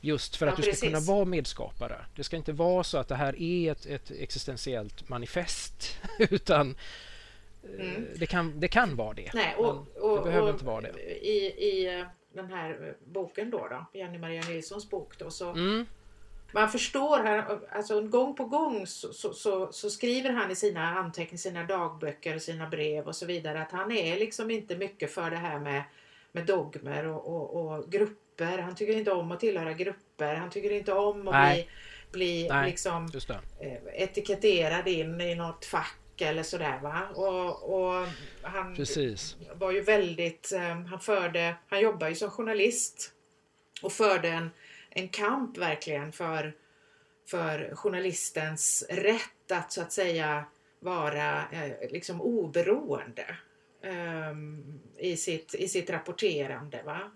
Speaker 2: Just för att ja, du ska kunna vara medskapare. Det ska inte vara så att det här är ett, ett existentiellt manifest <laughs> utan eh, mm. det, kan, det kan vara det.
Speaker 1: Nej, och, och, det behöver och, inte vara det. I, i den här boken då, då Jenny Maria Nilssons bok då, så mm. Man förstår här, alltså gång på gång så, så, så, så, skriver han i sina anteckningar, sina dagböcker, sina brev och så vidare att han är liksom inte mycket för det här med, med dogmer och, och, och grupper. Han tycker inte om att tillhöra grupper. Han tycker inte om att Nej. bli, bli Nej, liksom, eh, etiketterad in i något fack eller sådär va. Och, och han Precis. var ju väldigt, um, han förde, han jobbar ju som journalist och förde en, en kamp verkligen för, för journalistens rätt att så att säga vara eh, liksom oberoende eh, i, sitt, i sitt rapporterande. Va?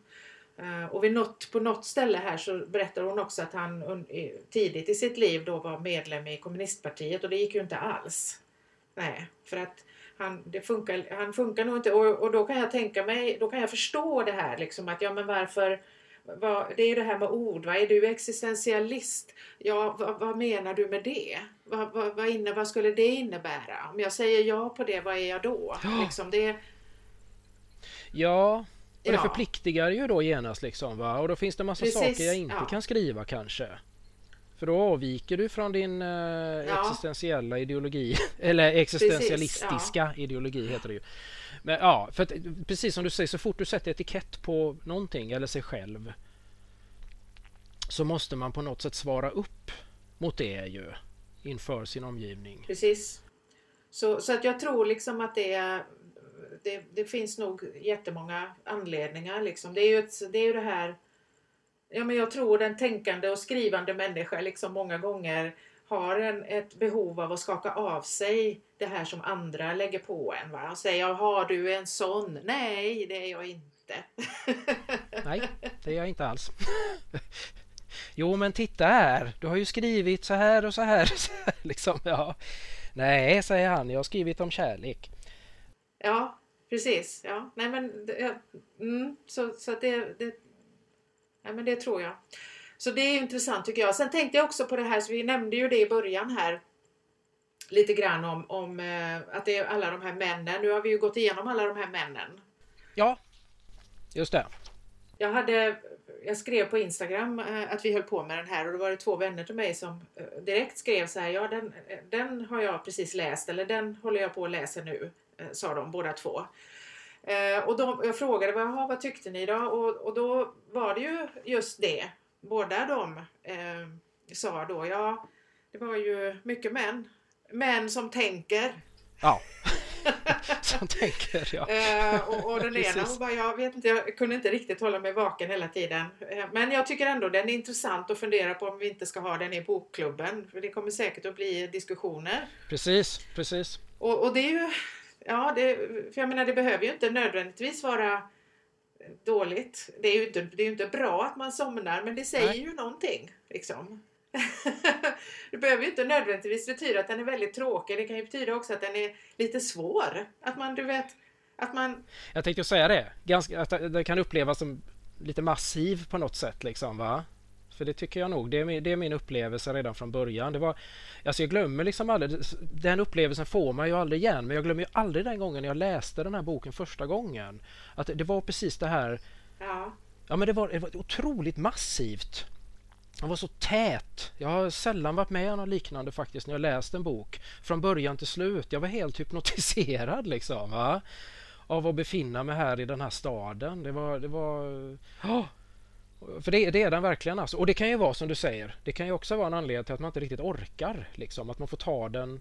Speaker 1: Eh, och vid något, på något ställe här så berättar hon också att han tidigt i sitt liv då var medlem i kommunistpartiet och det gick ju inte alls. Nej, för att han, det funkar, han funkar nog inte och, och då kan jag tänka mig, då kan jag förstå det här liksom att ja men varför vad, det är det här med ord, va? är du existentialist? Ja, vad, vad menar du med det? Vad, vad, vad, inne, vad skulle det innebära? Om jag säger ja på det, vad är jag då? Ja, liksom det...
Speaker 2: ja och det ja. förpliktigar ju då genast liksom va? Och då finns det massa Precis, saker jag inte ja. kan skriva kanske. För då avviker du från din eh, ja. existentiella ideologi. <laughs> Eller existentialistiska precis, ja. ideologi heter det ju. Men ja, för att, precis som du säger, så fort du sätter etikett på någonting eller sig själv så måste man på något sätt svara upp mot det ju inför sin omgivning.
Speaker 1: Precis. Så, så att jag tror liksom att det, det, det finns nog jättemånga anledningar. Liksom. Det är ju ett, det, är ju det här ja, men jag tror den tänkande och skrivande människa liksom många gånger har en, ett behov av att skaka av sig det här som andra lägger på en. Va? Och säga, har du en sån? Nej, det är jag inte. <laughs>
Speaker 2: Nej, det är jag inte alls. <laughs> Jo, men titta här. Du har ju skrivit så här och <laughs> så här. liksom, ja. Nej, säger han. Jag har skrivit om kärlek.
Speaker 1: Ja, precis. Ja, nej men ja, mm, så, så det, det, Ja, men det tror jag. Så det är intressant tycker jag. Sen tänkte jag också på det här, så vi nämnde ju det i början här lite grann om, om eh, att det är alla de här männen. Nu har vi ju gått igenom alla de här männen.
Speaker 2: Ja, just det.
Speaker 1: Jag, hade, jag skrev på Instagram eh, att vi höll på med den här och då var det två vänner till mig som eh, direkt skrev så här. Ja, den, den har jag precis läst eller den håller jag på att läsa nu, sa de båda två. Och de, jag frågade vad, vad tyckte ni då? Och, och då var det ju just det. Båda de eh, sa då, ja det var ju mycket män. Män som tänker.
Speaker 2: Ja. <laughs> som tänker, ja.
Speaker 1: Eh, och, och den ena hon bara, jag vet inte, jag kunde inte riktigt hålla mig vaken hela tiden. Eh, men jag tycker ändå den är intressant att fundera på om vi inte ska ha den i bokklubben. För det kommer säkert att bli diskussioner.
Speaker 2: Precis, precis.
Speaker 1: Och, och det är ju Ja, det, för jag menar det behöver ju inte nödvändigtvis vara dåligt. Det är ju inte, det är inte bra att man somnar men det säger Nej. ju någonting. Liksom. <laughs> det behöver ju inte nödvändigtvis betyda att den är väldigt tråkig. Det kan ju betyda också att den är lite svår. Att man, du vet, att man...
Speaker 2: Jag tänkte säga det. Ganska, att det kan upplevas som lite massiv på något sätt liksom va? För det tycker jag nog. Det är, min, det är min upplevelse redan från början. Det var, alltså jag glömmer liksom aldrig, den upplevelsen får man ju aldrig igen. Men jag glömmer ju aldrig den gången jag läste den här boken första gången. Att det var precis det här. Ja. Ja men det var, det var otroligt massivt. han var så tät. Jag har sällan varit med om något liknande faktiskt när jag läst en bok från början till slut. Jag var helt hypnotiserad liksom. Va? Av att befinna mig här i den här staden. Det var... Det var oh! För det, det, är den verkligen alltså. Och det kan ju vara som du säger. Det kan ju också vara en anledning till att man inte riktigt orkar. Liksom. Att man får ta den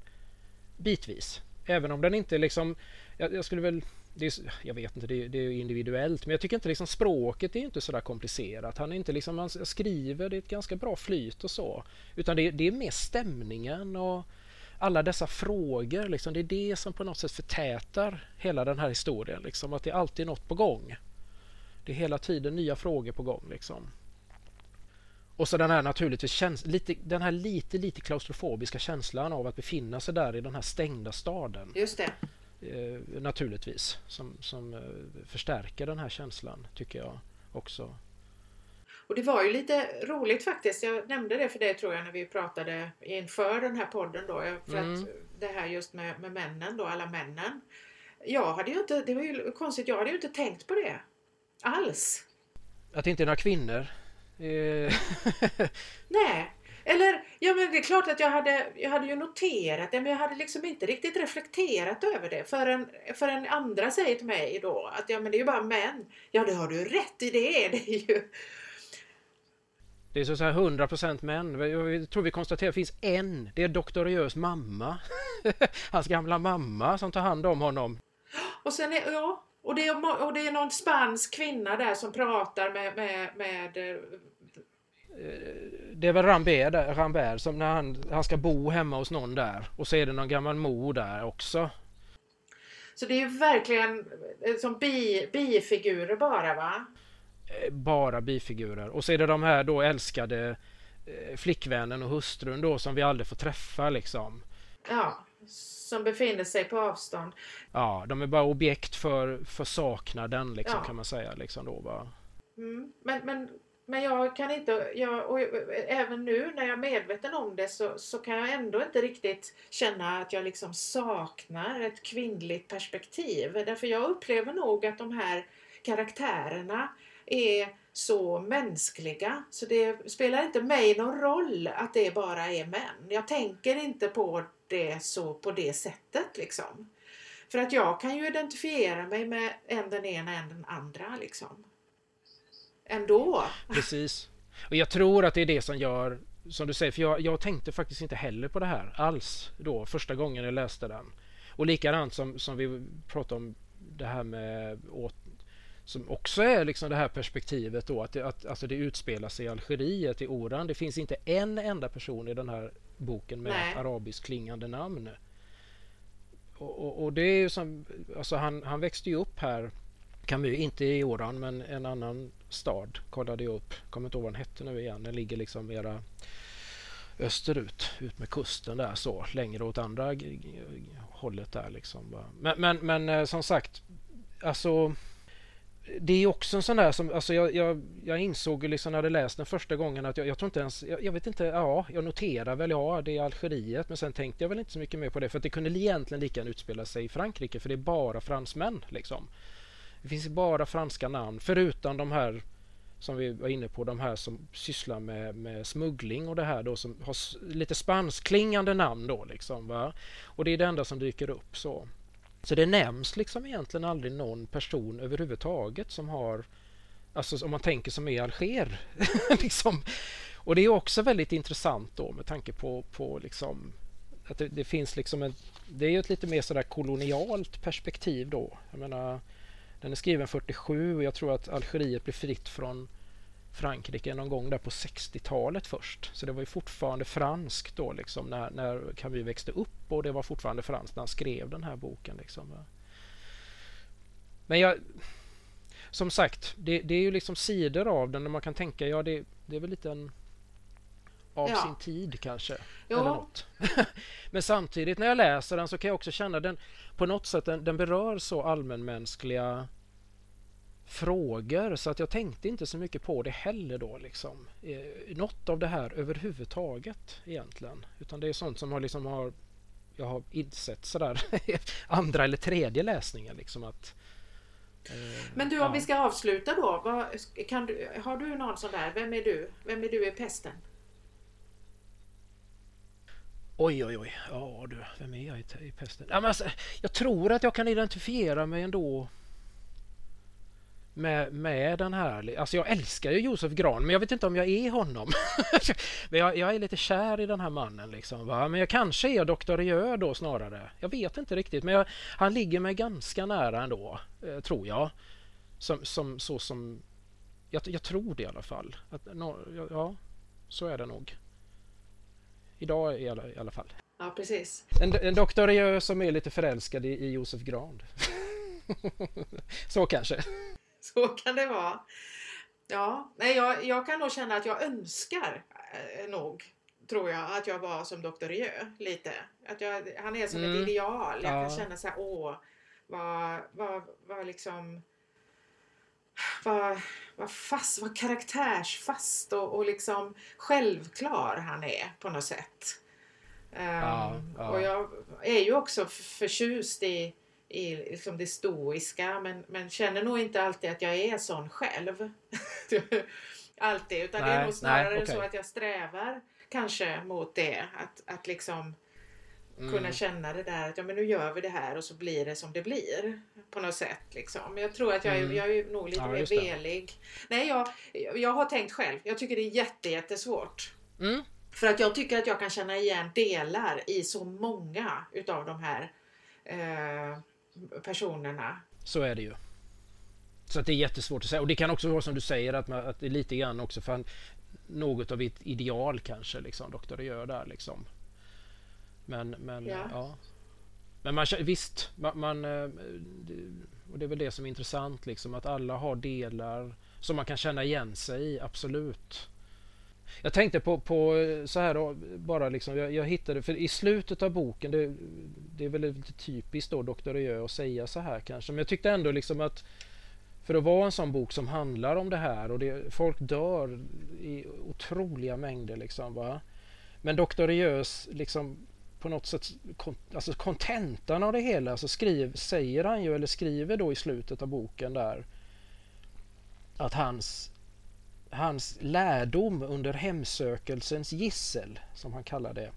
Speaker 2: bitvis. Även om den inte liksom... Jag, jag skulle väl är, jag vet inte, det, det, är individuellt, men jag tycker inte liksom språket är inte så där komplicerat. Han är inte liksom, han skriver, det är ett ganska bra flyt och så. Utan det, det är mer stämningen och alla dessa frågor, liksom, det är det som på något sätt förtätar hela den här historien. Liksom, att det är alltid något på gång. Det är hela tiden nya frågor på gång. Liksom. Och så den här naturligtvis käns lite, den här lite, lite klaustrofobiska känslan av att befinna sig där i den här stängda staden.
Speaker 1: Just det.
Speaker 2: Eh, naturligtvis som, som eh, förstärker den här känslan tycker jag också.
Speaker 1: Och det var ju lite roligt faktiskt. Jag nämnde det för dig tror jag när vi pratade inför den här podden då. För mm. att det här just med, med männen då, alla männen. Jag hade ju inte, det var ju konstigt, jag hade ju inte tänkt på det alls.
Speaker 2: Att det inte är några kvinnor?
Speaker 1: Eh. <laughs> Nej, eller, ja men det är klart att jag hade, jag hade ju noterat det men jag hade liksom inte riktigt reflekterat över det förrän, förrän andra säger till mig då att ja men det är ju bara män. Ja det har du rätt i det, det är ju.
Speaker 2: Det är så här 100% män. Jag tror vi konstaterar att det finns en. Det är Dr. Ös mamma. <laughs> Hans gamla mamma som tar hand om honom.
Speaker 1: Och sen är, ja, och det är, och det är någon spansk kvinna där som pratar med, med, med
Speaker 2: det är väl Rambert, där, Rambert som när han, han ska bo hemma hos någon där och så är det någon gammal mor där också.
Speaker 1: Så det är verkligen eh, som bi, bifigurer bara va?
Speaker 2: Eh, bara bifigurer. Och så är det de här då älskade eh, flickvännen och hustrun då som vi aldrig får träffa liksom.
Speaker 1: Ja, som befinner sig på avstånd.
Speaker 2: Ja, de är bara objekt för, för saknaden liksom ja. kan man säga. Liksom då, va?
Speaker 1: Mm. Men, men men jag kan inte, jag, och även nu när jag är medveten om det så, så kan jag ändå inte riktigt känna att jag liksom saknar ett kvinnligt perspektiv. Därför jag upplever nog att de här karaktärerna är så mänskliga så det spelar inte mig någon roll att det bara är män. Jag tänker inte på det så på det sättet liksom. För att jag kan ju identifiera mig med en den ena en den andra liksom ändå.
Speaker 2: Precis. Och jag tror att det är det som gör, som du säger, för jag, jag tänkte faktiskt inte heller på det här alls då första gången jag läste den. Och likadant som, som vi pratade om det här med åt, som också är liksom det här perspektivet då att det, att, alltså det utspelar sig i Algeriet, i Oran. Det finns inte en enda person i den här boken med Nej. ett arabiskt klingande namn. Och, och, och, det är ju som, alltså han, han växte ju upp här Camus, inte i Oran men en annan stad kollade jag upp. Kommer inte ihåg vad den hette nu igen. Den ligger liksom mera österut, ut med kusten där så, längre åt andra hållet där liksom. Men, men, men eh, som sagt, alltså det är också en sån där som, alltså jag, jag, jag insåg liksom när jag hade läst den första gången att jag, jag tror inte ens, jag, jag, vet inte, ja, jag noterar väl, ja, det är Algeriet, men sen tänkte jag väl inte så mycket mer på det, för att det kunde egentligen lika gärna utspela sig i Frankrike, för det är bara fransmän liksom. Det finns bara franska namn förutom de här som vi var inne på, de här som sysslar med, med smuggling och det här då som har lite spanskklingande namn då liksom. Va? Och det är det enda som dyker upp så. Så det nämns liksom egentligen aldrig någon person överhuvudtaget som har, alltså om man tänker som är Alger. <laughs> liksom. Och det är också väldigt intressant då med tanke på, på liksom att det, det finns liksom en, det är ju ett lite mer sådär kolonialt perspektiv då. Jag menar den är skriven 47 och jag tror att Algeriet blev fritt från Frankrike någon gång där på 60-talet först. Så det var ju fortfarande franskt då liksom när, när Camus växte upp och det var fortfarande franskt när han skrev den här boken. Liksom. Men jag, som sagt, det, det, är ju liksom sidor av den där man kan tänka, ja det, det är väl lite en av ja. sin tid kanske. Jo. Eller något. <laughs> Men samtidigt när jag läser den så kan jag också känna den på något sätt den, den berör så allmänmänskliga frågor så att jag tänkte inte så mycket på det heller då liksom. Eh, något av det här överhuvudtaget egentligen. Utan det är sånt som har liksom har jag har insett sådär <laughs> andra eller tredje läsningen liksom att
Speaker 1: eh, Men du om ja. vi ska avsluta då. Vad, kan du, har du någon sån där? Vem är du? Vem är du i pesten?
Speaker 2: Oj, oj, oj. Ja du, vem är jag i, i pesten? Ja, men alltså, jag tror att jag kan identifiera mig ändå med, med den här. Alltså jag älskar ju Josef Gran men jag vet inte om jag är honom. <laughs> men jag, jag, är lite kär i den här mannen liksom. Va? Men jag kanske är Dr. Rieu då snarare. Jag vet inte riktigt men jag, han ligger mig ganska nära ändå. Eh, tror jag. Som, som, så som jag, jag tror det i alla fall. Att, no, ja, så är det nog. Idag i alla, i alla fall.
Speaker 1: Ja, precis.
Speaker 2: En, en Dr. Rieu som är lite förälskad i, i Josef Gran. <laughs> så kanske. <laughs>
Speaker 1: Så kan det vara. Ja, nej, jag, jag kan nog känna att jag önskar eh, nog, tror jag, att jag var som Dr. Rieu lite. Att jag, han är som mm. ett ideal. Jag ja. kan känna så här, åh, vad, vad, vad liksom vad, vad, fast, vad karaktärsfast och, och liksom självklar han är på något sätt. Um, ja, ja. Och jag är ju också förtjust i i liksom det stoiska men, men känner nog inte alltid att jag är sån själv. <laughs> alltid, utan nej, det är nog snarare nej, okay. så att jag strävar kanske mot det. Att, att liksom mm. kunna känna det där att ja men nu gör vi det här och så blir det som det blir. På något sätt liksom. Jag tror att jag, är, mm. jag är nog lite ja, mer velig. Nej jag, jag har tänkt själv. Jag tycker det är jätte, jättesvårt. Mm. För att jag tycker att jag kan känna igen delar i så många utav de här eh, personerna.
Speaker 2: Så är det ju. Så att det är jättesvårt att säga. Och det kan också vara som du säger att, man, att det är lite grann också för något av ett ideal kanske liksom Dr. gör där liksom. Men, men ja. ja. Men man, visst, man, man, eh, och det är väl det som är intressant liksom att alla har delar som man kan känna igen sig i, absolut. Jag tänkte på, på eh, så här då, bara liksom, jag, jag, hittade, för i slutet av boken, det, det är väl lite typiskt då Dr. Öö att säga så här kanske, men jag tyckte ändå liksom att för att vara en sån bok som handlar om det här och det, folk dör i otroliga mängder liksom va. Men Dr. Öös liksom på något sätt, alltså kontentan av det hela så skriv, säger han ju eller skriver då i slutet av boken där att hans hans lärdom under hemsökelsens gissel, som han kallar det,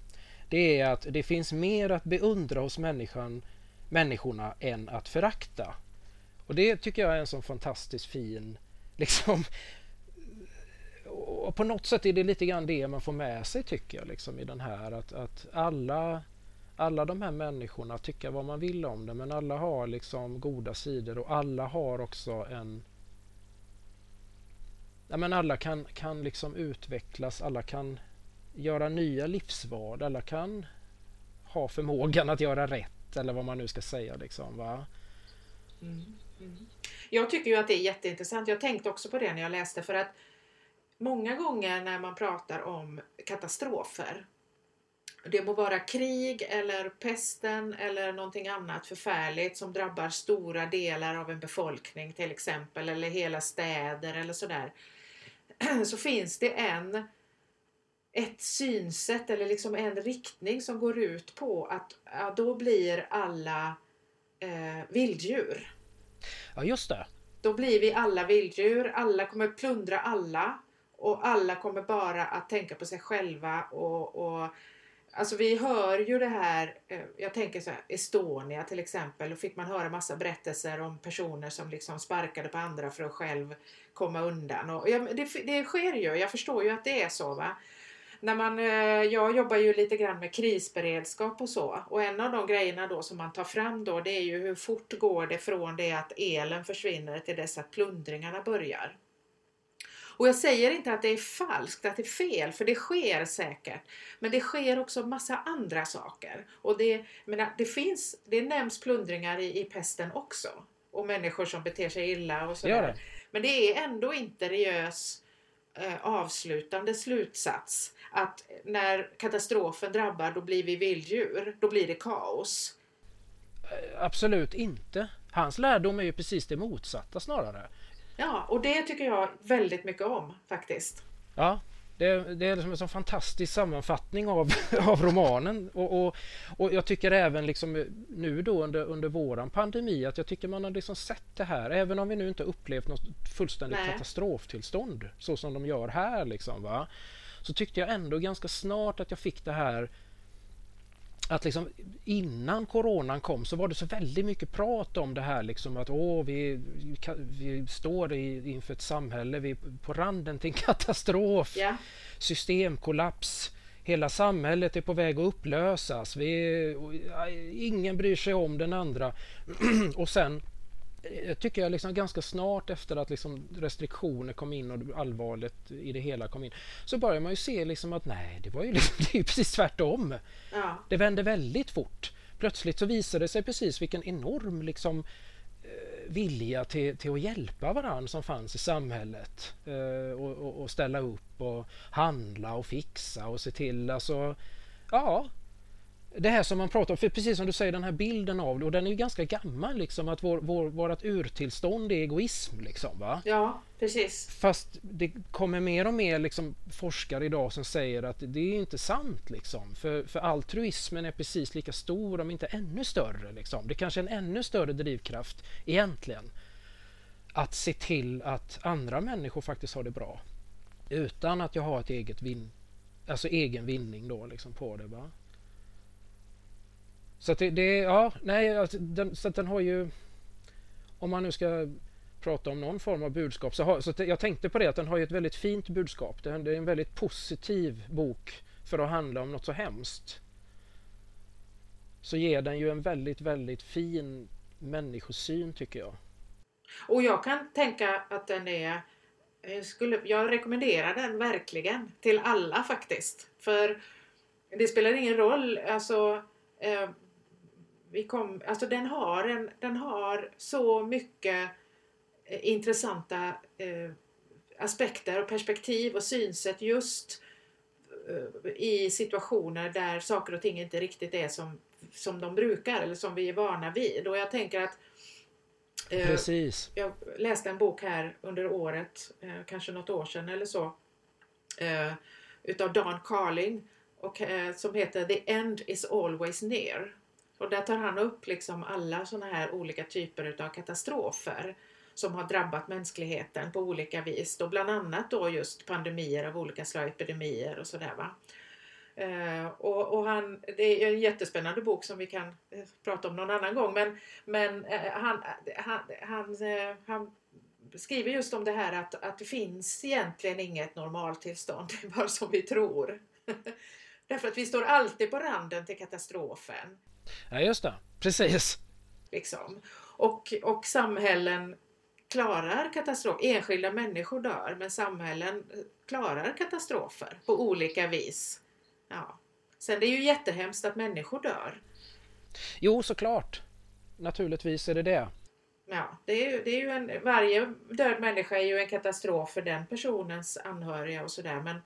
Speaker 2: det är att det finns mer att beundra hos människan, människorna än att förakta. Och det tycker jag är en sån fantastiskt fin, <laughs> liksom, och på något sätt är det lite grann det man får med sig tycker jag liksom i den här att, att alla alla de här människorna tycker vad man vill om det men alla har liksom goda sidor och alla har också en ja, men alla kan, kan liksom utvecklas, alla kan göra nya livsval, alla kan ha förmågan att göra rätt eller vad man nu ska säga. Liksom, va?
Speaker 1: Mm, mm. Jag tycker ju att det är jätteintressant. Jag tänkte också på det när jag läste för att många gånger när man pratar om katastrofer det må vara krig eller pesten eller någonting annat förfärligt som drabbar stora delar av en befolkning till exempel eller hela städer eller sådär. <clears throat> så finns det en ett synsätt eller liksom en riktning som går ut på att ja, då blir alla eh, vilddjur.
Speaker 2: Ja, just det.
Speaker 1: Då blir vi alla vilddjur. Alla kommer plundra alla och alla kommer bara att tänka på sig själva och, och Alltså vi hör ju det här, eh, jag tänker så här, Estonia till exempel, då fick man höra massa berättelser om personer som liksom sparkade på andra för att själv komma undan. Och ja, det, det sker ju, jag förstår ju att det är så. va. När man, eh, jag jobbar ju lite grann med krisberedskap och så och en av de grejerna då som man tar fram då det är ju hur fort går det från det att elen försvinner till dess att plundringarna börjar. Och jag säger inte att det är falskt, att det är fel, för det sker säkert. Men det sker också massa andra saker. Och det, menar, det, finns, det nämns plundringar i, i pesten också. Och människor som beter sig illa och sådär. Men det är ändå inte Riös eh, avslutande slutsats att när katastrofen drabbar då blir vi vilddjur, då blir det kaos.
Speaker 2: Eh, absolut inte. Hans lärdom är ju precis det motsatta snarare.
Speaker 1: Ja, och det tycker jag väldigt mycket om faktiskt.
Speaker 2: Ja, det, det är liksom en sån fantastisk sammanfattning av, <laughs> av romanen och, och, och jag tycker även liksom nu då under, under våran pandemi att jag tycker man har liksom sett det här även om vi nu inte upplevt något fullständigt Nej. katastroftillstånd så som de gör här liksom va. Så tyckte jag ändå ganska snart att jag fick det här att liksom innan coronan kom så var det så väldigt mycket prat om det här liksom att åh, vi, vi står i, inför ett samhälle, vi är på randen till en <laughs> katastrof,
Speaker 1: Ja.
Speaker 2: systemkollaps, hela samhället är på väg att upplösas, vi, ingen bryr sig om den andra. <clears throat> Och sen jag tycker jag liksom ganska snart efter att liksom restriktioner kom in och allvarligt i det hela kom in så börjar man ju se liksom att nej, det var ju, liksom, <laughs> det är precis tvärtom.
Speaker 1: Ja.
Speaker 2: Det vände väldigt fort. Plötsligt så visade det sig precis vilken enorm liksom, eh, vilja till, till att hjälpa varandra som fanns i samhället. Eh, och, och, och ställa upp och handla och fixa och se till. Alltså, ja, det här som man pratar om, för precis som du säger den här bilden av det och den är ju ganska gammal liksom att vår, vår, vårt urtillstånd är egoism liksom va.
Speaker 1: ja, precis.
Speaker 2: Fast det kommer mer och mer liksom forskare idag som säger att det är inte sant liksom. För, för altruismen är precis lika stor om inte ännu större liksom. Det kanske är en ännu större drivkraft egentligen. Att se till att andra människor faktiskt har det bra. Utan att jag har ett eget vin, alltså egen vinning då liksom på det va. Så att det, det ja, nej, alltså, den, så att den har ju... Om man nu ska prata om någon form av budskap så, har, så att jag tänkte på det att den har ju ett väldigt fint budskap. Det är, det är en väldigt positiv bok för att handla om något så hemskt. Så ger den ju en väldigt, väldigt fin människosyn tycker jag.
Speaker 1: Och jag kan tänka att den är jag, skulle, jag rekommenderar den verkligen till alla faktiskt. För det spelar ingen roll, alltså eh, vi kom, alltså den har, en, den har så mycket eh, intressanta eh, aspekter och perspektiv och synsätt just eh, i situationer där saker och ting inte riktigt är som, som de brukar eller som vi är vana vid. Och jag tänker att eh,
Speaker 2: Precis.
Speaker 1: jag läste en bok här under året, eh, kanske något år sedan eller så, eh, utav Dan Carling och, som heter The End is always near. Och där tar han upp liksom alla sådana här olika typer utav katastrofer som har drabbat mänskligheten på olika vis. Då bland annat då just pandemier av olika slag, epidemier och sådär va. Uh, och, och han, det är en jättespännande bok som vi kan uh, prata om någon annan gång men, men uh, han, han, han, han skriver just om det här att, att det finns egentligen inget normaltillstånd, det <laughs> är bara som vi tror. <laughs> Därför att vi står alltid på randen till katastrofen.
Speaker 2: Ja, just det. Precis.
Speaker 1: Liksom. Och, och samhällen klarar katastrof. Enskilda människor dör men samhällen klarar katastrofer på olika vis. Ja. Sen det är ju jättehemskt att människor dör.
Speaker 2: Jo, såklart. Naturligtvis är det det.
Speaker 1: Ja, det är ju, det är ju en, varje död människa är ju en katastrof för den personens anhöriga och sådär men,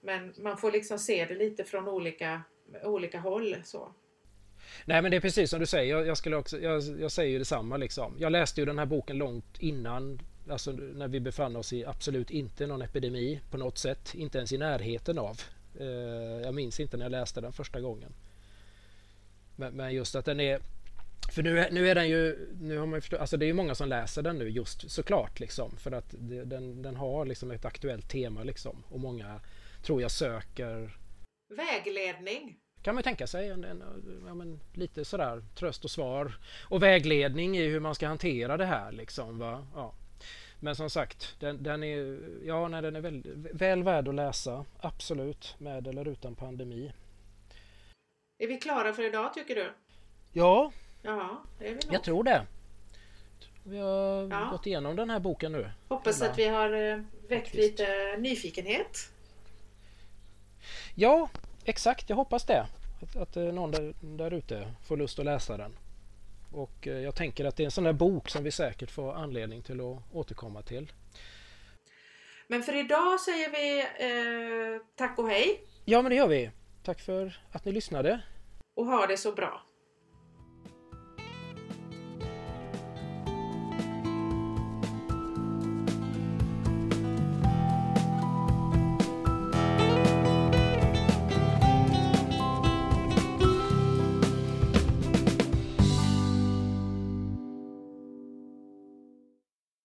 Speaker 1: men man får liksom se det lite från olika, olika håll. Så.
Speaker 2: Nej men det är precis som du säger, jag, jag skulle också, jag, jag, säger ju detsamma liksom. Jag läste ju den här boken långt innan, alltså när vi befann oss i absolut inte någon epidemi på något sätt, inte ens i närheten av. Eh, jag minns inte när jag läste den första gången. Men, men just att den är, för nu, nu är den ju, nu har man ju alltså det är ju många som läser den nu just såklart liksom, för att det, den, den har liksom ett aktuellt tema liksom och många tror jag söker
Speaker 1: Vägledning
Speaker 2: kan man tänka sig en, en, ja, men, lite sådär tröst och svar och vägledning i hur man ska hantera det här liksom. Va? Ja. Men som sagt, den, den är, ja, nej, den är väl, väl värd att läsa. Absolut, med eller utan pandemi.
Speaker 1: Är vi klara för idag tycker du?
Speaker 2: Ja,
Speaker 1: Ja, det är vi nog.
Speaker 2: jag tror det. Vi har
Speaker 1: Ja.
Speaker 2: gått igenom den här boken nu.
Speaker 1: Hoppas
Speaker 2: Alla.
Speaker 1: att vi har eh, väckt
Speaker 2: Faktiskt.
Speaker 1: lite nyfikenhet.
Speaker 2: Ja, exakt. Jag hoppas det. Att, att eh, någon där, där ute får lust att läsa den. Och eh, jag tänker att det är en sån där bok som vi säkert får anledning till att återkomma till.
Speaker 1: Men för idag säger vi eh, tack och hej
Speaker 2: Ja, men det gör vi. Tack för att ni lyssnade.
Speaker 1: och ha det så bra.